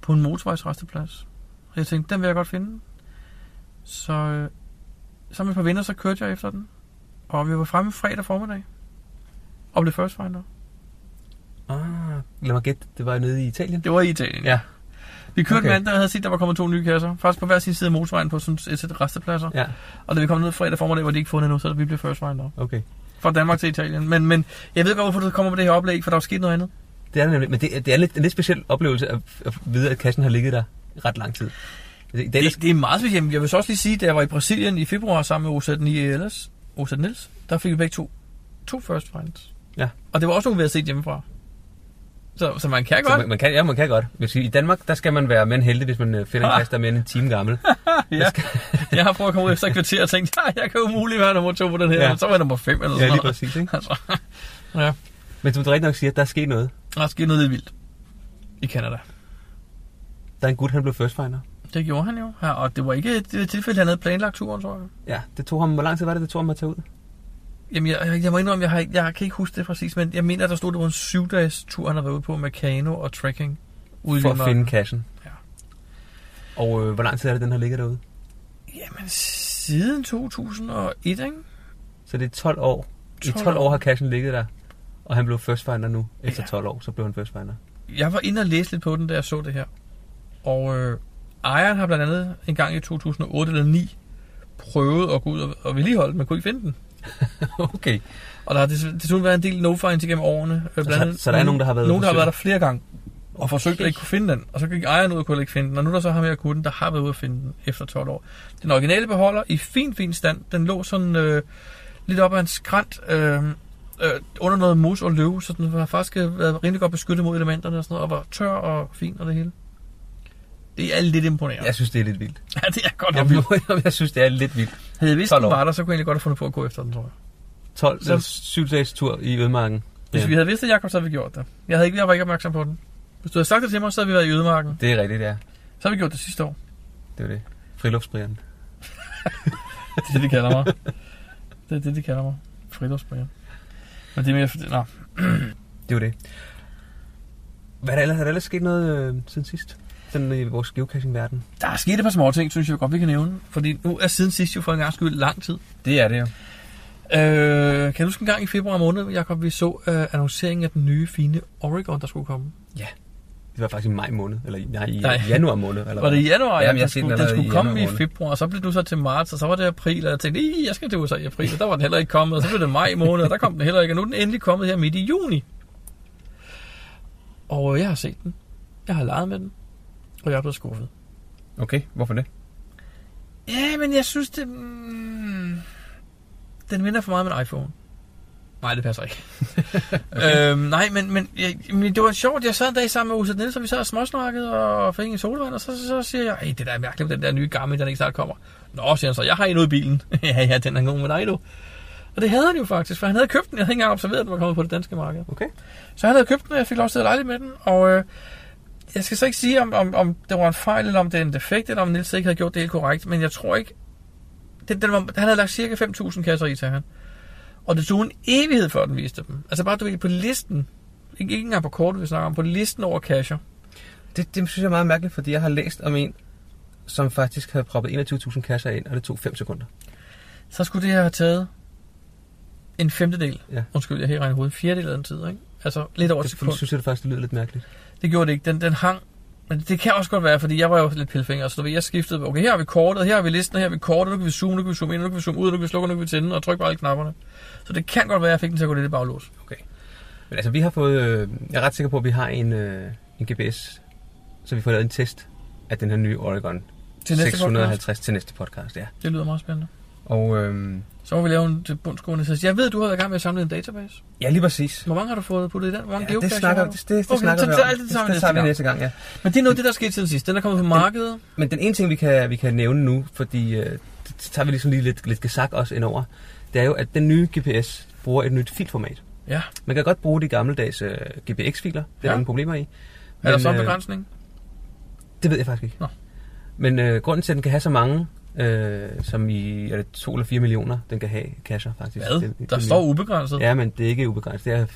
på en motorvejsresteplads. Og jeg tænkte, den vil jeg godt finde. Så øh, sammen med et par venner, så kørte jeg efter den. Og vi var fremme fredag formiddag. Og blev first finder. Ah, lad mig gætte. Det var nede i Italien? Det var i Italien. Ja. Vi kørte Okay. mandag og havde set, der var kommet to nye kasser. Faktisk på hver sin side af motorvejen på sådan et sæt restepladser. Ja, Og da vi kom ned fredag formiddag, var de ikke fundet endnu, så vi blev first finder. okay. Fra Danmark til Italien. Men, men jeg ved godt, hvorfor du kommer med det her oplæg, for der er sket noget andet. Det er nemlig, men det, er- det er lidt, en lidt speciel oplevelse at, at vide, at cachen har ligget der ret lang tid. Det, det, er Det, det er meget specielt. Jeg vil så også lige sige, da jeg var i Brasilien i februar sammen med Osat Niels, Osat Niels, der fik vi begge to to first finds. Ja. Og det var også nogle, vi havde set hjemmefra. Så, så man kan Så godt. man, man kan, ja, man kan godt. Sige, I Danmark, der skal man være end heldig, hvis man øh, finder en Ah. kasse, der er en time gammel. <laughs> ja. Jeg har prøvet at komme ud efter et kvarter og tænkt, ja, jeg kan umuligt være nummer to på den her. Ja. Ja. Så var jeg nummer fem eller Ja, sådan lige noget. præcis. Ikke? Altså, <laughs> ja. Men som du rigtig nok siger, der er sket noget. Der er sket noget lidt vildt i Canada. Der er en gut, han blev first finder. Det gjorde han jo. Ja, og det var ikke et tilfælde, han havde planlagt turen, tror jeg. Ja, det tog ham, hvor lang tid var det, det tog ham at tage ud? Jamen, jeg, jeg, jeg må indrømme, jeg, har, ikke- jeg kan ikke huske det præcis, men jeg mener, at der stod, at det var en syv-dages tur, han havde været ude på med kano og trekking. Ude For at finde cashen. Ja. Og øh, hvor lang tid er det, den har ligget derude? Jamen, siden 2001, ikke? Så det er 12 år. I 12 12 år år. har cashen ligget der. Og han blev first finder nu. Efter Ja. 12 år, så blev han first finder. Jeg var inde og læse lidt på den, da jeg så det her. Og øh, ejeren har blandt andet en gang i 2008 eller 9 prøvet at gå ud og, og vedligeholde den, men kunne ikke finde den. <laughs> okay. Og der har des- desuden været en del no-finds igennem årene. øh, blandt så- andet så der er nogen, der har været Nogen, der har været der flere gange og forsøgt Okay. at ikke kunne finde den. Og så gik ejeren ud og kunne ikke finde den. Og nu er der så ham her gutten, der har været ude at finde den efter 12 år. Den originale beholder i fin, fin stand. Den lå sådan øh, lidt op ad en skrant øh, øh, under noget mos og løv, så den har faktisk øh, været rimelig godt beskyttet mod elementerne og sådan noget, og var tør og fin og det hele. Det er lidt imponerende. Jeg synes, det er lidt vildt. <laughs> Ja, det er godt Jeg, nok vildt. <laughs> jeg synes, det er lidt vildt. Havde jeg vidst, 12 den var der, så kunne jeg egentlig godt have fundet på at gå efter den, tror jeg. 12 Så- eller 7 dages tur i ødemarken. Hvis Ja. vi havde vidst det, Jacob, så havde vi gjort det. Jeg, havde ikke, jeg var ikke opmærksom på den. Hvis du havde sagt det til mig, så havde vi været i ødemarken. Det er rigtigt, ja. Så har vi gjort det sidste år. Det er det. Friluftsbrian. <laughs> Det er det, de kalder mig. Det er det, de kalder mig. Friluftsbrian. Men det er mere... Nå, Det jo det. Hvad er der ellers, er der ellers sket noget øh, siden sidst? Sådan i vores geocaching-verden. der er sket et par små ting, synes jeg godt, vi kan nævne. Fordi nu er siden sidst jo for en gang skyld lang tid. Det er det jo. Øh, kan du huske en gang i februar måned, Jacob, vi så øh, annonceringen af den nye, fine Oregon, der skulle komme? Det var faktisk i maj måned, eller i- nej, i Nej. januar måned. <laughs> Eller Var det i januar? Jamen, jeg den skulle, den den skulle i komme i februar, og så blev du så til marts, og så var det april, og jeg tænkte, "Ih, jeg skal til USA i april, og der var den heller ikke kommet, og så blev det maj måned, og der kom den heller ikke, og nu er den endelig kommet her midt i juni. Og jeg har set den. Jeg har leget med den, og jeg er blevet skuffet. Okay, hvorfor det? Ja, men jeg synes, det... Mm, den minder for meget om en iPhone. Nej, det passer ikke. <laughs> okay. øhm, nej, men, men, jeg, men det var sjovt. Jeg sad en dag sammen med Usa Nielsen, og vi sad og småsnakkede og fik en solvand, og så, så, så siger jeg, det der er mærkeligt, den der nye gamle, den ikke snart kommer. Nå, siger han så, jeg har en ude i bilen. <laughs> ja, ja, den er god med dig, du. Og det havde han jo faktisk, for han havde købt den. Jeg havde ikke engang observeret, at den var kommet på det danske marked. Okay. Så han havde købt den, og jeg fik lov til at lege med den. Og øh, jeg skal så ikke sige, om, om, om det var en fejl, eller om det er en defekt, eller om Niels ikke havde gjort det helt korrekt. Men jeg tror ikke... Den, den var, han havde lagt cirka 5.000 kasser i til han. Og det tog en evighed, før den viste dem. Altså bare du ved, på listen. Ikke, ikke engang på kortet, vi snakker om. På listen over kasser. Det, det synes jeg er meget mærkeligt, fordi jeg har læst om en, som faktisk havde proppet 21.000 kasser ind, og det tog 5 sekunder. Så skulle det have taget en femtedel. Ja. Undskyld, jeg helt regnet i hovedet. En fjerdedel af den tid, ikke? Altså lidt over et Det sekund. synes jeg det faktisk det lyder lidt mærkeligt. Det gjorde det ikke. Den, den hang. Men det kan også godt være, fordi jeg var jo lidt pilfinger, så du ved, jeg skiftede, okay, her har vi kortet, her har vi listen, her har vi kortet, nu kan vi zoome, nu kan vi zoome ind, nu kan vi zoome ud, nu kan vi slukke, nu kan vi tænde, og trykke på alle knapperne. Så det kan godt være, at jeg fik den til at gå lidt i baglås. Men altså, vi har fået... Øh, jeg er ret sikker på, at vi har en, øh, en GPS, så vi får lavet en test af den her nye Oregon Til næste 650 podcast. til næste podcast, ja. Det lyder meget spændende. Og øh, Så må vi lave en til bundskuende test. Jeg ved, du har været i gang med at samle en database. ja, lige præcis. Hvor mange har du fået puttet i den? Hvor mange Ja, det snakker, har du? det, det, det Okay, snakker så vi om. det vi det, næste tager vi gang. næste gang, ja. Men det er noget det, der er sket siden sidst. Den er kommet på markedet. Men den ene ting, vi kan, vi kan nævne nu, fordi øh, det det tager vi ligesom lige lidt, lidt gesak også indover, det er jo, at den nye GPS bruger et nyt filformat. Ja. Man kan godt bruge de gammeldags øh, GPX-filer, det er Ja. der ingen problemer i. Er der så en øh, begrænsning? Det ved jeg faktisk ikke. Nå. Men øh, grunden til, at den kan have så mange, øh, som i er det 2 eller 4 millioner, den kan have cacher faktisk. Hvad? Den, Der står ubegrænset. Ja, men det er ikke ubegrænset. Det er,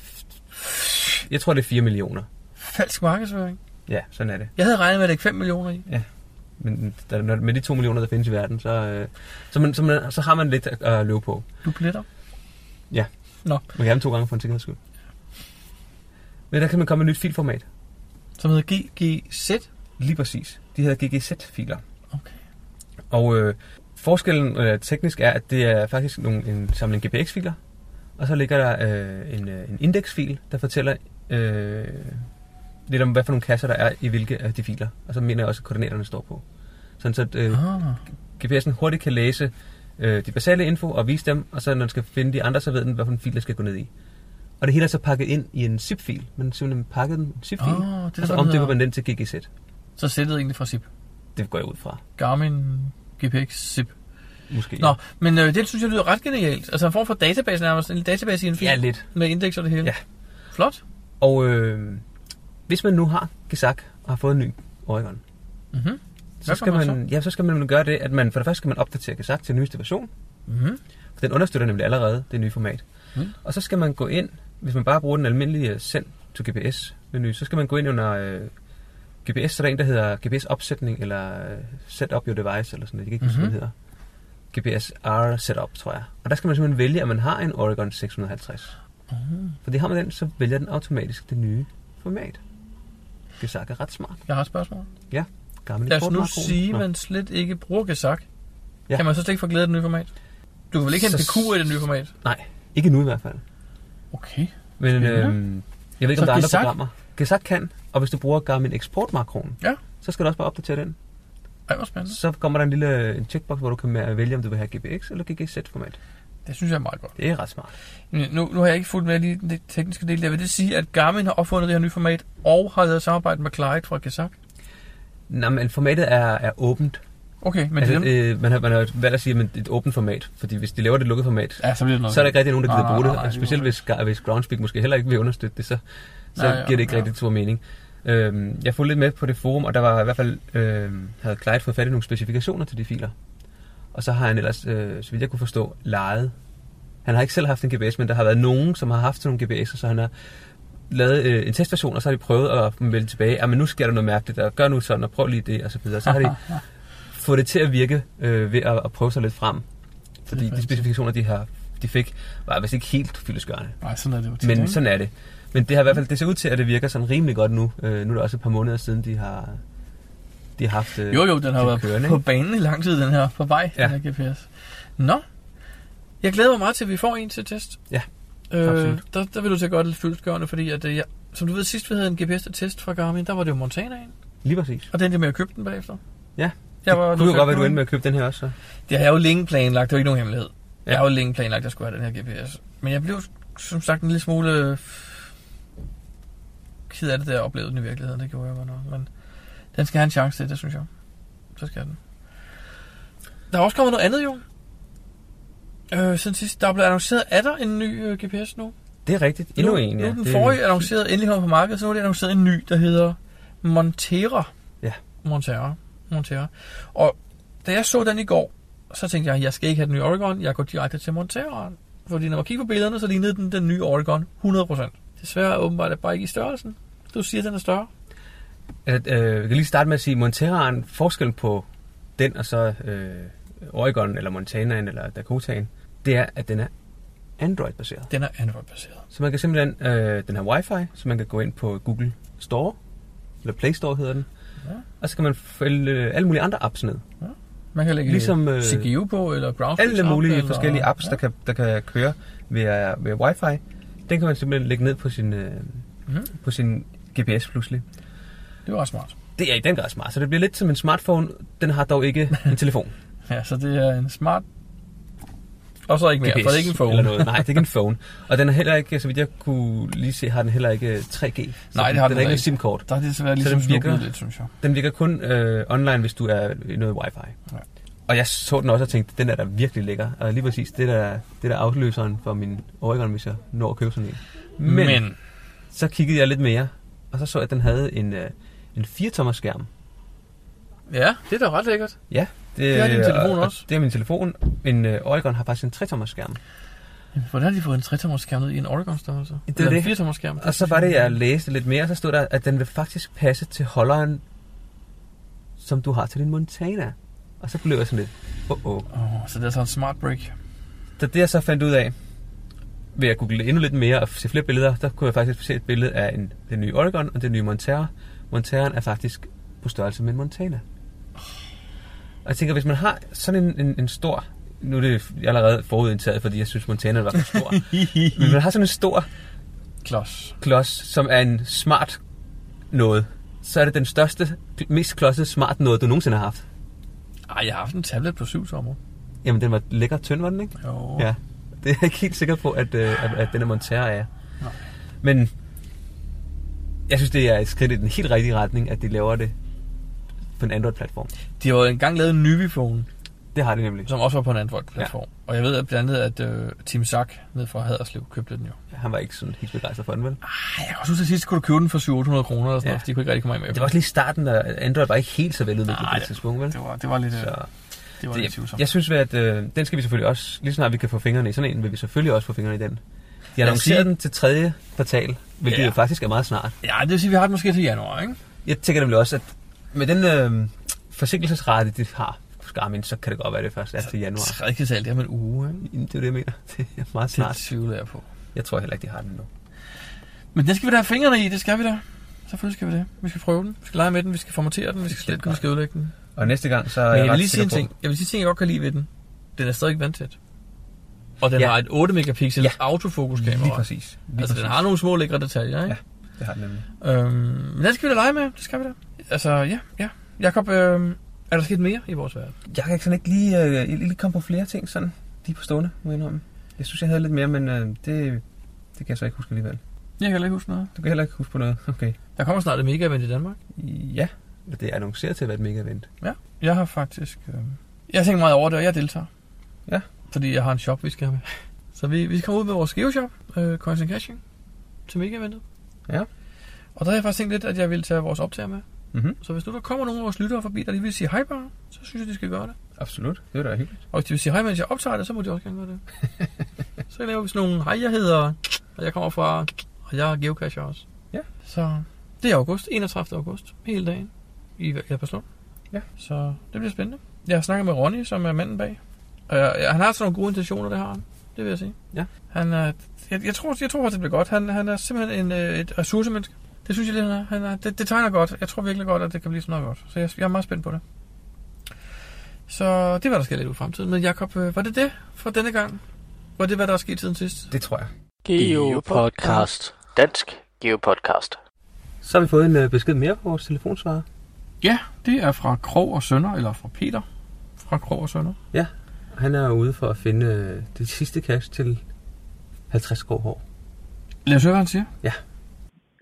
jeg tror, det er 4 millioner. Falsk markedsføring. Ja, sådan er det. Jeg havde regnet med, at det ikke 5 millioner i. Men der, med de 2 millioner, der findes i verden, så, øh, så, man, så, man, så har man lidt at øh, løbe på. Dupletter. Man kan have dem to gange for en sikkerheds skyld. Men der kan man komme med et nyt filformat. Som hedder GGZ. Lige præcis. De hedder GGZ-filer. Og øh, forskellen øh, teknisk er, at det er faktisk nogle, en samling GPX-filer, og så ligger der øh, en, øh, en indeksfil, der fortæller øh, lidt om, hvad for nogle kasser der er i hvilke af de filer. Og så mener jeg også, at koordinaterne står på. Sådan så at, øh, Ah. GPS'en hurtigt kan læse øh, de basale info og vise dem, og så når den skal finde de andre, så ved den, hvad for en fil, der skal gå ned i. Og det hele er så pakket ind i en zip-fil. Man simpelthen pakket den en zip-fil, Åh, det og så omdøber det man den til GGZ. Så sættet egentlig fra SIP. Det går jeg ud fra. Garmin GPX SIP. Måske. Nå, men øh, det synes jeg lyder ret genialt. Altså en form for database nærmest. En database i en fil. Ja, lidt. Med indeks og det hele. Ja. Flot. Og øh, hvis man nu har Gesak og har fået en ny Oregon, Mhm. så skal, man man, ja, så skal man gøre det, at man for det første skal man opdatere Gesak til den nyeste version. Mhm. For den understøtter nemlig allerede det nye format. Mm. Og så skal man gå ind, hvis man bare bruger den almindelige send to GPS menu, så skal man gå ind under øh, GPS, så er der en, der hedder GPS opsætning, eller øh, set up your device, eller sådan noget. Jeg kan ikke Mhm. det hedder. GPS R setup, tror jeg. Og der skal man simpelthen vælge, at man har en Oregon 650. Mhm. For det har man den, så vælger den automatisk det nye format. Gesak er ret smart. Jeg har et spørgsmål. Garmin Lad os nu sige, at man slet ikke bruger Gesak. Ja. Kan man så slet ikke få glæde af det nye format? Du kan vel ikke hente Så- PQ i det nye format? Nej, ikke nu i hvert fald. Okay. Men øhm, jeg ved ikke, Så om der er andre Gesak? programmer. Gesak kan, og hvis du bruger Garmin eksportmakroen, Ja. så skal du også bare opdatere den. Ej, hvor spændende. Så kommer der en lille en checkbox, hvor du kan vælge, om du vil have GPX eller GGZ-format. Det synes jeg er meget godt. Det er ret smart. Nu, nu har jeg ikke fulgt med i det tekniske del. Jeg vil det sige, at Garmin har opfundet det her nye format, og har lavet samarbejde med Clyde fra Gesak. Nå, men formatet er, er åbent. Okay, men altså, det øh, man, har, man har valgt at sige, at det er et åbent format. Fordi hvis de laver det lukket format, Ja, så bliver det noget. så er der ikke rigtig nogen, der gider Nej, bruge nej, det. nej, det specielt hvis, Ga- hvis Groundspeak måske heller ikke vil understøtte det, så, så Nej, giver det ikke ja. rigtig stor mening. Øhm, jeg fulgte lidt med på det forum, og der var i hvert fald, øh, havde Clyde fået fat i nogle specifikationer til de filer. Og så har han ellers, øh, så vidt jeg kunne forstå, lejet. Han har ikke selv haft en GPS, men der har været nogen, som har haft sådan nogle GPS'er, så han har lavet øh, en testversion, og så har de prøvet at melde tilbage, at men nu sker der noget mærkeligt, og gør nu sådan, og prøv lige det, og så videre. Så har de <laughs> fået det til at virke øh, ved at, at prøve sig lidt frem. Fordi de specifikationer, de, har, de fik, var vist ikke helt fyldesgørende. Nej, sådan er det jo tit, Men sådan er det. Men det har i hvert fald, det ser ud til, at det virker sådan rimelig godt nu. Øh, nu er det også et par måneder siden, de har, de har haft øh, Jo, jo, den har været kørende, på ikke? banen i lang tid, den her, på vej, Ja. den her GPS. Nå, jeg glæder mig meget til, at vi får en til test. Ja, øh, absolut. der, der vil du til det lidt fyldesgørende, fordi at, øh, jeg, som du ved, sidst vi havde en GPS til test fra Garmin, der var det jo Montanaen, Lige præcis. og den jeg med at købe den bagefter. Ja, Jeg var det kunne jo godt være, du endte med at købe den her også. Så. Det har jeg jo længe planlagt, det er jo ikke nogen hemmelighed. Ja. Ja. Jeg har jo længe planlagt, at jeg skulle have den her GPS. Men jeg blev som sagt en lille smule øh, ked af det, da jeg oplevede den i virkeligheden. Det gjorde jeg godt nok. Men den skal have en chance til, det synes jeg. Så skal den. Der er også kommet noget andet jo. Øh, siden sidst, der er blevet annonceret, er der en ny øh, GPS nu? Det er rigtigt. Endnu nu, en, ja. Nu er den Det- forrige annonceret, endelig kommet på markedet, så nu er det annonceret en ny, der hedder Montera. Ja. Montera. Montera. Og da jeg så den i går, så tænkte jeg, jeg skal ikke have den nye Oregon, jeg går direkte til Monteraen. Fordi når man kigger på billederne, så lignede den den nye Oregon 100%. Desværre åbenbart er det bare ikke i størrelsen. Du siger, at den er større. At, øh, jeg kan lige starte med at sige, Monteraen, forskellen på den og så øh, Oregon, eller Montanaen, eller Dakotaen, det er, at den er Android-baseret. Den er Android-baseret. Så man kan simpelthen, øh, den har wifi, så man kan gå ind på Google Store, eller Play Store hedder den, Ja. og så kan man følge øh, alle mulige andre apps ned. Man kan lægge Ligesom, øh, CGU på, eller Groundspeak Alle mulige eller, forskellige apps, der, kan, der kan køre via, via wifi, den kan man simpelthen lægge ned på sin, øh, Mhm. på sin GPS pludselig. Det var smart. Det er i den grad smart, så det bliver lidt som en smartphone. Den har dog ikke en telefon. <laughs> Ja, så det er en smart... Og så ikke mere, GPS for det er ikke en phone. Eller noget. Nej, det er ikke en <laughs> phone. Og den er heller ikke, så vidt jeg kunne lige se, har den heller ikke 3G. Så Nej, det har den den er ikke en SIM-kort. Der er det desværre Så ligesom den virker- lidt, synes jeg. Den virker kun øh, online, hvis du er i noget wifi. Ja. Og jeg så den også og tænkte, den er da virkelig lækker. Og lige præcis, det der, det der afløseren for min Oregon, hvis jeg når at købe sådan en. Men, Men så kiggede jeg lidt mere, og så så jeg, at den havde en, øh, en 4-tommer skærm. ja, det er da ret lækkert. Ja, Det har din telefon og- også. Det er min telefon. En øh, Oregon har faktisk en 3-tommer skærm. Hvordan har de fået en 3 skærm ned i en Oregon størrelse? Det er Eller en det. 4 skærm? Og så var det, jeg læste lidt mere, så stod der, at den vil faktisk passe til holderen, som du har til din Montana. Og så blev jeg sådan lidt, oh, oh. Oh, så det er så en smart break. Så det jeg så fandt ud af, ved at google endnu lidt mere og se flere billeder, der kunne jeg faktisk se et billede af en, den nye Oregon og den nye Montera. Monteraen er faktisk på størrelse med en Montana. Og jeg tænker, hvis man har sådan en, en, en stor, nu er det allerede forudindtaget, fordi jeg synes Montana var for stor, <laughs> men man har sådan en stor Klods. klods, som er en smart noget, så er det den største, mest klodsede smart noget, du nogensinde har haft. Ej, jeg har haft en tablet på syv sommer. Jamen, den var lækker tynd, var den ikke? Jo. Ja. Det er jeg ikke helt sikker på, at, øh, at, at den er Montera er. Nej. Men jeg synes, det er et skridt i den helt rigtige retning, at de laver det på en Android-platform. De har jo engang lavet en Nuvi-phone, Det har de nemlig. som også var på en Android-platform. Ja. Og jeg ved at blandt andet, at uh, Tim Sack ned fra Haderslev købte den jo. Han var ikke sådan helt begejstret for den, vel? Ej, jeg huske, at sidst kunne du købe den for 700 kroner eller sådan Ja. noget, de kunne ikke rigtig komme af med Det var også lige starten, da Android var ikke helt så veludviklet på det det- tidspunkt, vel? det var, det var lidt, Så, så, det var det, lidt jeg synes, at øh, den skal vi selvfølgelig også, lige snart vi kan få fingrene i sådan en, vil vi selvfølgelig også få fingrene i den. De annoncerer sige- den til tredje kvartal, hvilket Ja. jo faktisk er meget snart. Ja, det vil sige, at vi har den måske til januar, ikke? Jeg tænker nemlig også, at med den øh, forsinkelsesrate, de har Garmin, så kan det godt være, det først er til januar. Tredje kvartal, det er om en uge, ikke? Jamen, Det er det, jeg mener. <laughs> Det er meget Det snart. tvivler jeg på. Jeg tror heller ikke, de har den nu. Men den skal vi da have fingrene i, det skal vi da. Selvfølgelig skal vi det. Vi skal prøve den, vi skal lege med den, vi skal formatere den, vi skal slette den, vi skal ødelægge den. Og næste gang, så er Men jeg vil ret lige sige en ting. Jeg vil sige en ting, jeg godt kan lide ved den. Den er stadig vandtæt. Og den Ja. ja. har et 8 megapixel Ja. ja. autofokuskamera. Lige præcis. Lige Altså, den har nogle små lækre detaljer, ikke? Det har den nemlig. Ja. Øhm, men den skal vi da lege med, det skal vi da. Altså, ja, ja. Jakob, øhm, er der sket mere i vores verden? Jeg kan sådan ikke lige, øh, lige komme på flere ting sådan, lige på stående, må jeg indrømme. Jeg synes, jeg havde lidt mere, men øh, det, det kan jeg så ikke huske alligevel. Jeg kan heller ikke huske noget. Du kan heller ikke huske på noget. Okay. Der kommer snart et mega-event i Danmark. Ja, det er annonceret til at være et mega-event. Ja. Jeg har faktisk... Øh, jeg tænkt meget over det, og jeg deltager. Ja. Fordi jeg har en shop, vi skal have med. Så vi, vi skal komme ud med vores geoshop, øh, Coins and Caching, til mega-eventet. Ja. Og der har jeg faktisk tænkt lidt, at jeg vil tage vores optager med. Mm-hmm. Så hvis nu der kommer nogle af vores lyttere forbi, der lige vil sige hej bare, så synes jeg, de skal gøre det. Absolut. Det er da hyggeligt. Og hvis de vil sige hej, mens jeg optager det, så må de også gerne gøre det. <laughs> så laver vi sådan nogle, hej, jeg hedder, og jeg kommer fra, og jeg er geocacher også. Ja. Så det er august, 31. august, hele dagen i Albertslund. Ja. Så det bliver spændende. Jeg har snakket med Ronny, som er manden bag. Og jeg, jeg, han har sådan nogle gode intentioner, det har han. Det vil jeg sige. Ja. Han er, jeg, jeg, tror, jeg tror faktisk, det bliver godt. Han, han er simpelthen en, øh, et ressourcemenneske. Det synes jeg lidt, han er. Han er det, det tegner godt. Jeg tror virkelig godt, at det kan blive sådan noget godt. Så jeg, jeg er meget spændt på det. Så det var der sker lidt ud i fremtiden. Men Jakob, øh, var det det for denne gang? Var det, hvad der er sket siden sidst? Det tror jeg. Geopodcast. Dansk Geopodcast. Så har vi fået en øh, besked mere på vores telefonsvarer. Ja, det er fra Krog og Sønder, eller fra Peter fra Krog og Sønder. Han er ude for at finde øh, det sidste cash til 50 grå hår. Lad os høre, hvad han siger.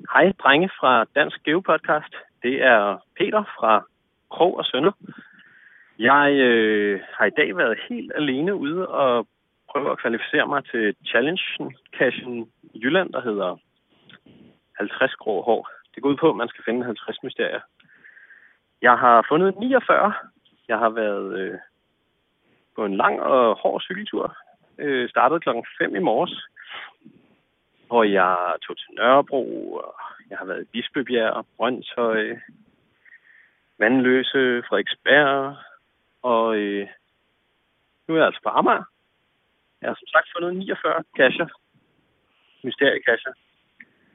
Hej, drenge fra Dansk Geopodcast. Det er Peter fra Krog og Sønder. Jeg øh, har i dag været helt alene ude og prøve at kvalificere mig til challengen cashen i Jylland, der hedder 50 grå hår. Det går ud på, at man skal finde 50 mysterier. Jeg har fundet 49. Jeg har været øh, på en lang og hård cykeltur. Øh, startede klokken 5 i morges hvor jeg tog til Nørrebro, og jeg har været i Bispebjerg, Brøndshøj, Vandløse, Frederiksberg, og øh, nu er jeg altså på Amager. Jeg har som sagt fundet 49 kasser, mysteriekasser.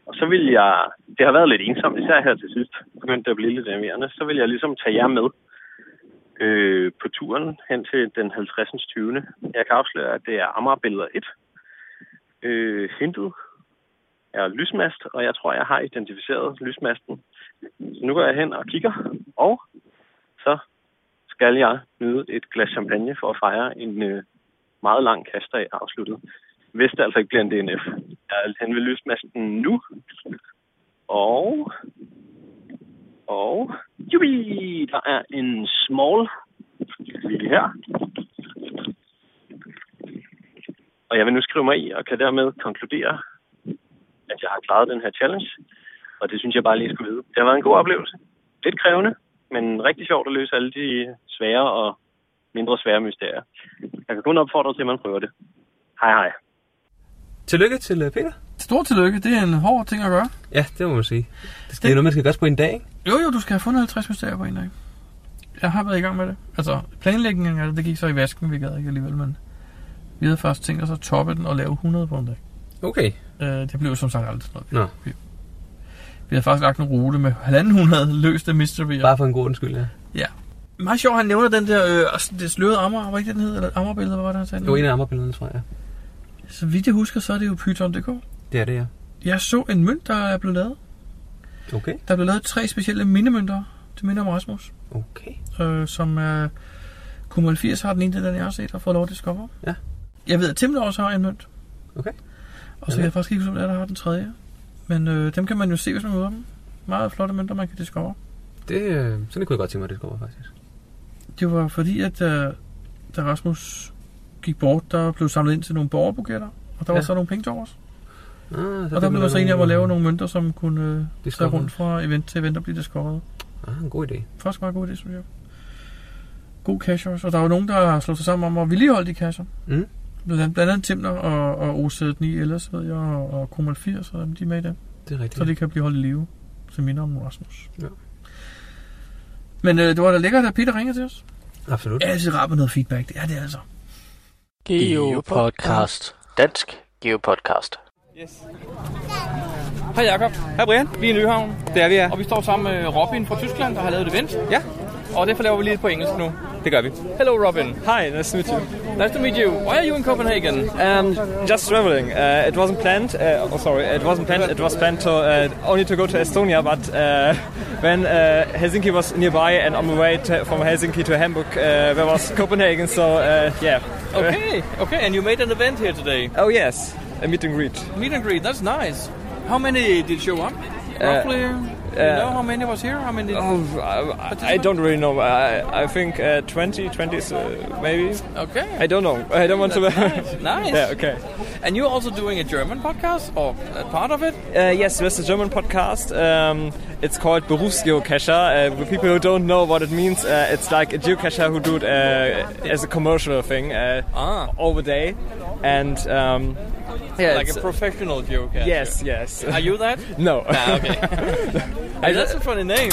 Og så vil jeg, det har været lidt ensomt, især her til sidst, begyndte det at blive lidt animerende, så vil jeg ligesom tage jer med øh, på turen hen til den 50. 20. Jeg kan afsløre, at det er Amager-billeder 1. Øh, hintet er lysmast, og jeg tror, jeg har identificeret lysmasten. Så nu går jeg hen og kigger, og så skal jeg nyde et glas champagne for at fejre en øh, meget lang kastdag afsluttet. Hvis det altså ikke bliver en DNF. Jeg er hen ved lysmasten nu. Og... Og... Jubi! Der er en small lige her. Og jeg vil nu skrive mig i, og kan dermed konkludere, at jeg har klaret den her challenge. Og det synes jeg bare lige skulle vide. Det har været en god oplevelse. Lidt krævende, men rigtig sjovt at løse alle de svære og mindre svære mysterier. Jeg kan kun opfordre til, at man prøver det. Hej hej. Tillykke til øh, Peter. Stort tillykke, det er en hård ting at gøre. Ja, det må man sige. Det, det er noget, man skal gøre på en dag, ikke? Jo, jo, du skal have fundet 50 mysterier på en dag. Jeg har været i gang med det. Altså, planlægningen af det, det gik så i vasken, vi gad ikke alligevel, men vi havde først tænkt os at toppe den og lave 100 på en dag. Okay. Øh, det blev som sagt aldrig sådan noget. Nå, Vi havde faktisk lagt en rute med 1.500 løste mysterier. bare for en god undskyld, ja. Meget sjovt, han nævner den der, øh, altså, det slørede Amager, var ikke det, den hed? Eller Amagerbillede, hvad var det, han sagde? Det var en af Amagerbillederne, tror jeg. Så vidt jeg husker, så er det jo Python.dk. Det er det, ja. Jeg så en mønt, der er blevet lavet. Okay. Der er blevet lavet tre specielle mindemønter til minde om Rasmus. Okay. øh, som er Kumal 80 har den ene, den jeg har set, og fået lov til at skubbe. Ja. Jeg ved, at Timler også har en mønt. Okay. Og så kan jeg faktisk ikke huske, hvem er, der har den tredje. Men øh, dem kan man jo se, hvis man møder dem. Meget flotte mønter, man kan discover. Det, øh, sådan det kunne jeg godt tænke mig, at det kommer faktisk. Det var fordi, at da, da Rasmus gik bort, der blev samlet ind til nogle borgerbuketter. Og der ja. Var så nogle penge til overs. Ah, så Og der blev jeg så enige om at lave nogle mønter, som kunne øh, tage rundt fra event til event og blive discovered. Ah, en god idé. Faktisk meget god idé, synes jeg. God cash også. Og der er jo nogen, der slået sig sammen om at vedligeholde de casher. Mm. Blandt andet, blandt andet Timner og, og OZ9 ellers, ved jeg, og, og Komal 80, og de er med i det. Det er rigtigt. Så de kan blive holdt i live, som minder om Rasmus. Ja. Men øh, det var da lækkert, at Peter ringede til os. Absolut. Det er rart med noget feedback. Det er det altså. Geopodcast. Dansk Geopodcast. Hej Jakob. Hej Brian. Vi er i Nyhavn, Det er vi, ja. og vi står sammen med Robin fra Tyskland, der har lavet et event. Ja, Og derfor laver vi lige på engelsk nu. det gør vi. Hello Robin. Hi, nice to meet you. Nice to meet you. Why are you in Copenhagen? Um, just traveling. Uh, it wasn't planned. Uh, oh, sorry, it wasn't planned. It was planned to uh, only to go to Estonia, but uh, when uh, Helsinki was nearby and on the way to, from Helsinki to Hamburg, uh, there was Copenhagen. So uh, yeah. Okay, okay, and you made an event here today. oh yes, a meet and greet. Meet and greet, that's nice. How many did show up? Roughly, you know how many was here? How many? Oh, I, I don't really know. I, I think uh, 20, 20 uh, maybe. Okay. I don't know. I don't want to. Nice. <laughs> nice. yeah. Okay. And you're also doing a German podcast, or part of it? Uh, yes, there's a German podcast. Um, it's called Berufsgeocacher. Uh, for people who don't know what it means, uh, it's like a geocacher who do it uh, as a commercial thing uh, Ah. all the day. And um, yeah, Like a professional geocacher. yes, yes. Are you that? <laughs> <laughs> no. Ah, okay. <laughs> I, That's a funny name.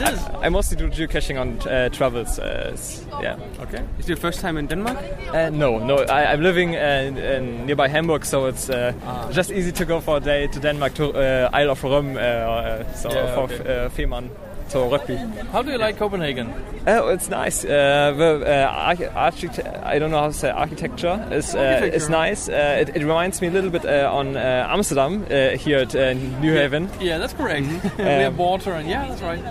It is. I mostly do geocaching on uh, travels. Uh, yeah. Okay. Is it your first time in Denmark? Uh, no, no. I, I'm living uh, in, in nearby Hamburg, so it's uh, just easy to go for a day to Denmark to uh, Isle of Røm, uh, uh, so Yeah, for okay. uh, Femern to Rugby. How do you like Copenhagen? Oh, it's nice. Uh, the uh, archi- architect- I don't know how to say architecture is uh, Architecture. is nice. Uh, it, it reminds me a little bit uh, on uh, Amsterdam uh, here at uh, New Haven. Yeah, that's correct. <laughs> we have water and yeah, that's right.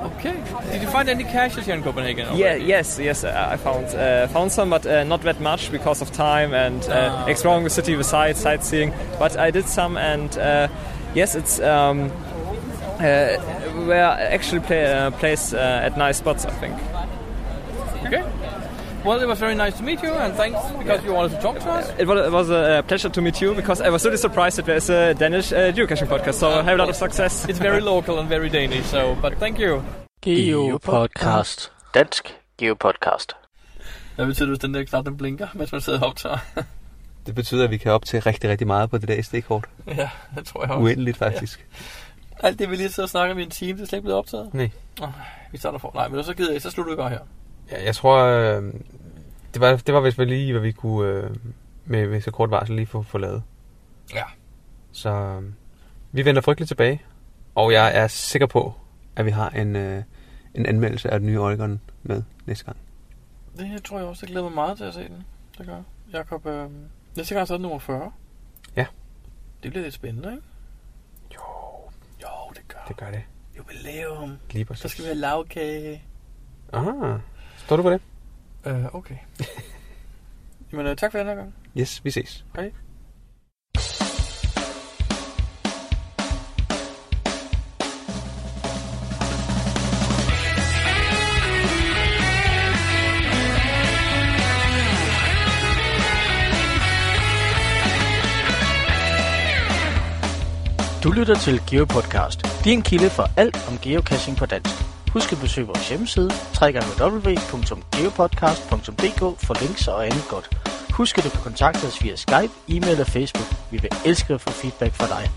Okay. Did you find any caches here in Copenhagen? Yeah, yes, yes. Uh, I found uh, found some, but uh, not that much because of time and uh, Ah, exploring the city besides sightseeing. But I did some, and uh, yes, it's um, uh, where actually play uh, place uh, at nice spots. I think. Okay. Well, it was very nice to meet you, and thanks because you wanted to talk to us. It was, it was a pleasure to meet you because I was really surprised that there's a Danish uh, geocaching podcast. So have a lot of success. <laughs> It's very local and very Danish, so but thank you. Geopodcast. Dansk Geopodcast. Hvad betyder det, hvis den der knap den blinker, mens man sidder og optager? <laughs> Det betyder, at vi kan op til rigtig, rigtig meget på det der stikkort. ja, det tror jeg også. Uendeligt faktisk. Alt det, vi lige sidder og snakker om i en time, det er slet ikke blevet optaget. Nej. Oh, vi starter for. Nej, men så gider jeg, så slutter vi bare her. Ja, jeg tror, øh, det var, det var vist vel lige, hvad vi kunne øh, med, med så kort varsel lige få, få lavet. Ja. Så øh, vi vender frygteligt tilbage, og jeg er sikker på, at vi har en, øh, en anmeldelse af den nye Oregon med næste gang. Det tror jeg også, jeg glæder mig meget til at se den. Det gør jeg. Jakob, øh, næste gang så er det nummer 40. Ja. Det bliver lidt spændende, ikke? Jo, Jo, det gør det gør det. Jubilæum. Lige præcis. Så skal vi have lavkage. Aha, står du på det? Øh, okay. <laughs> Jamen, øh, tak for den her gang. Yes, vi ses. Hej. Du lytter til GeoPodcast. Din kilde for alt om geocaching på dansk. Husk at besøge vores hjemmeside, www.geopodcast.dk for links og andet godt. Husk at du kan kontakte os via Skype, e-mail og Facebook. Vi vil elske at få feedback fra dig.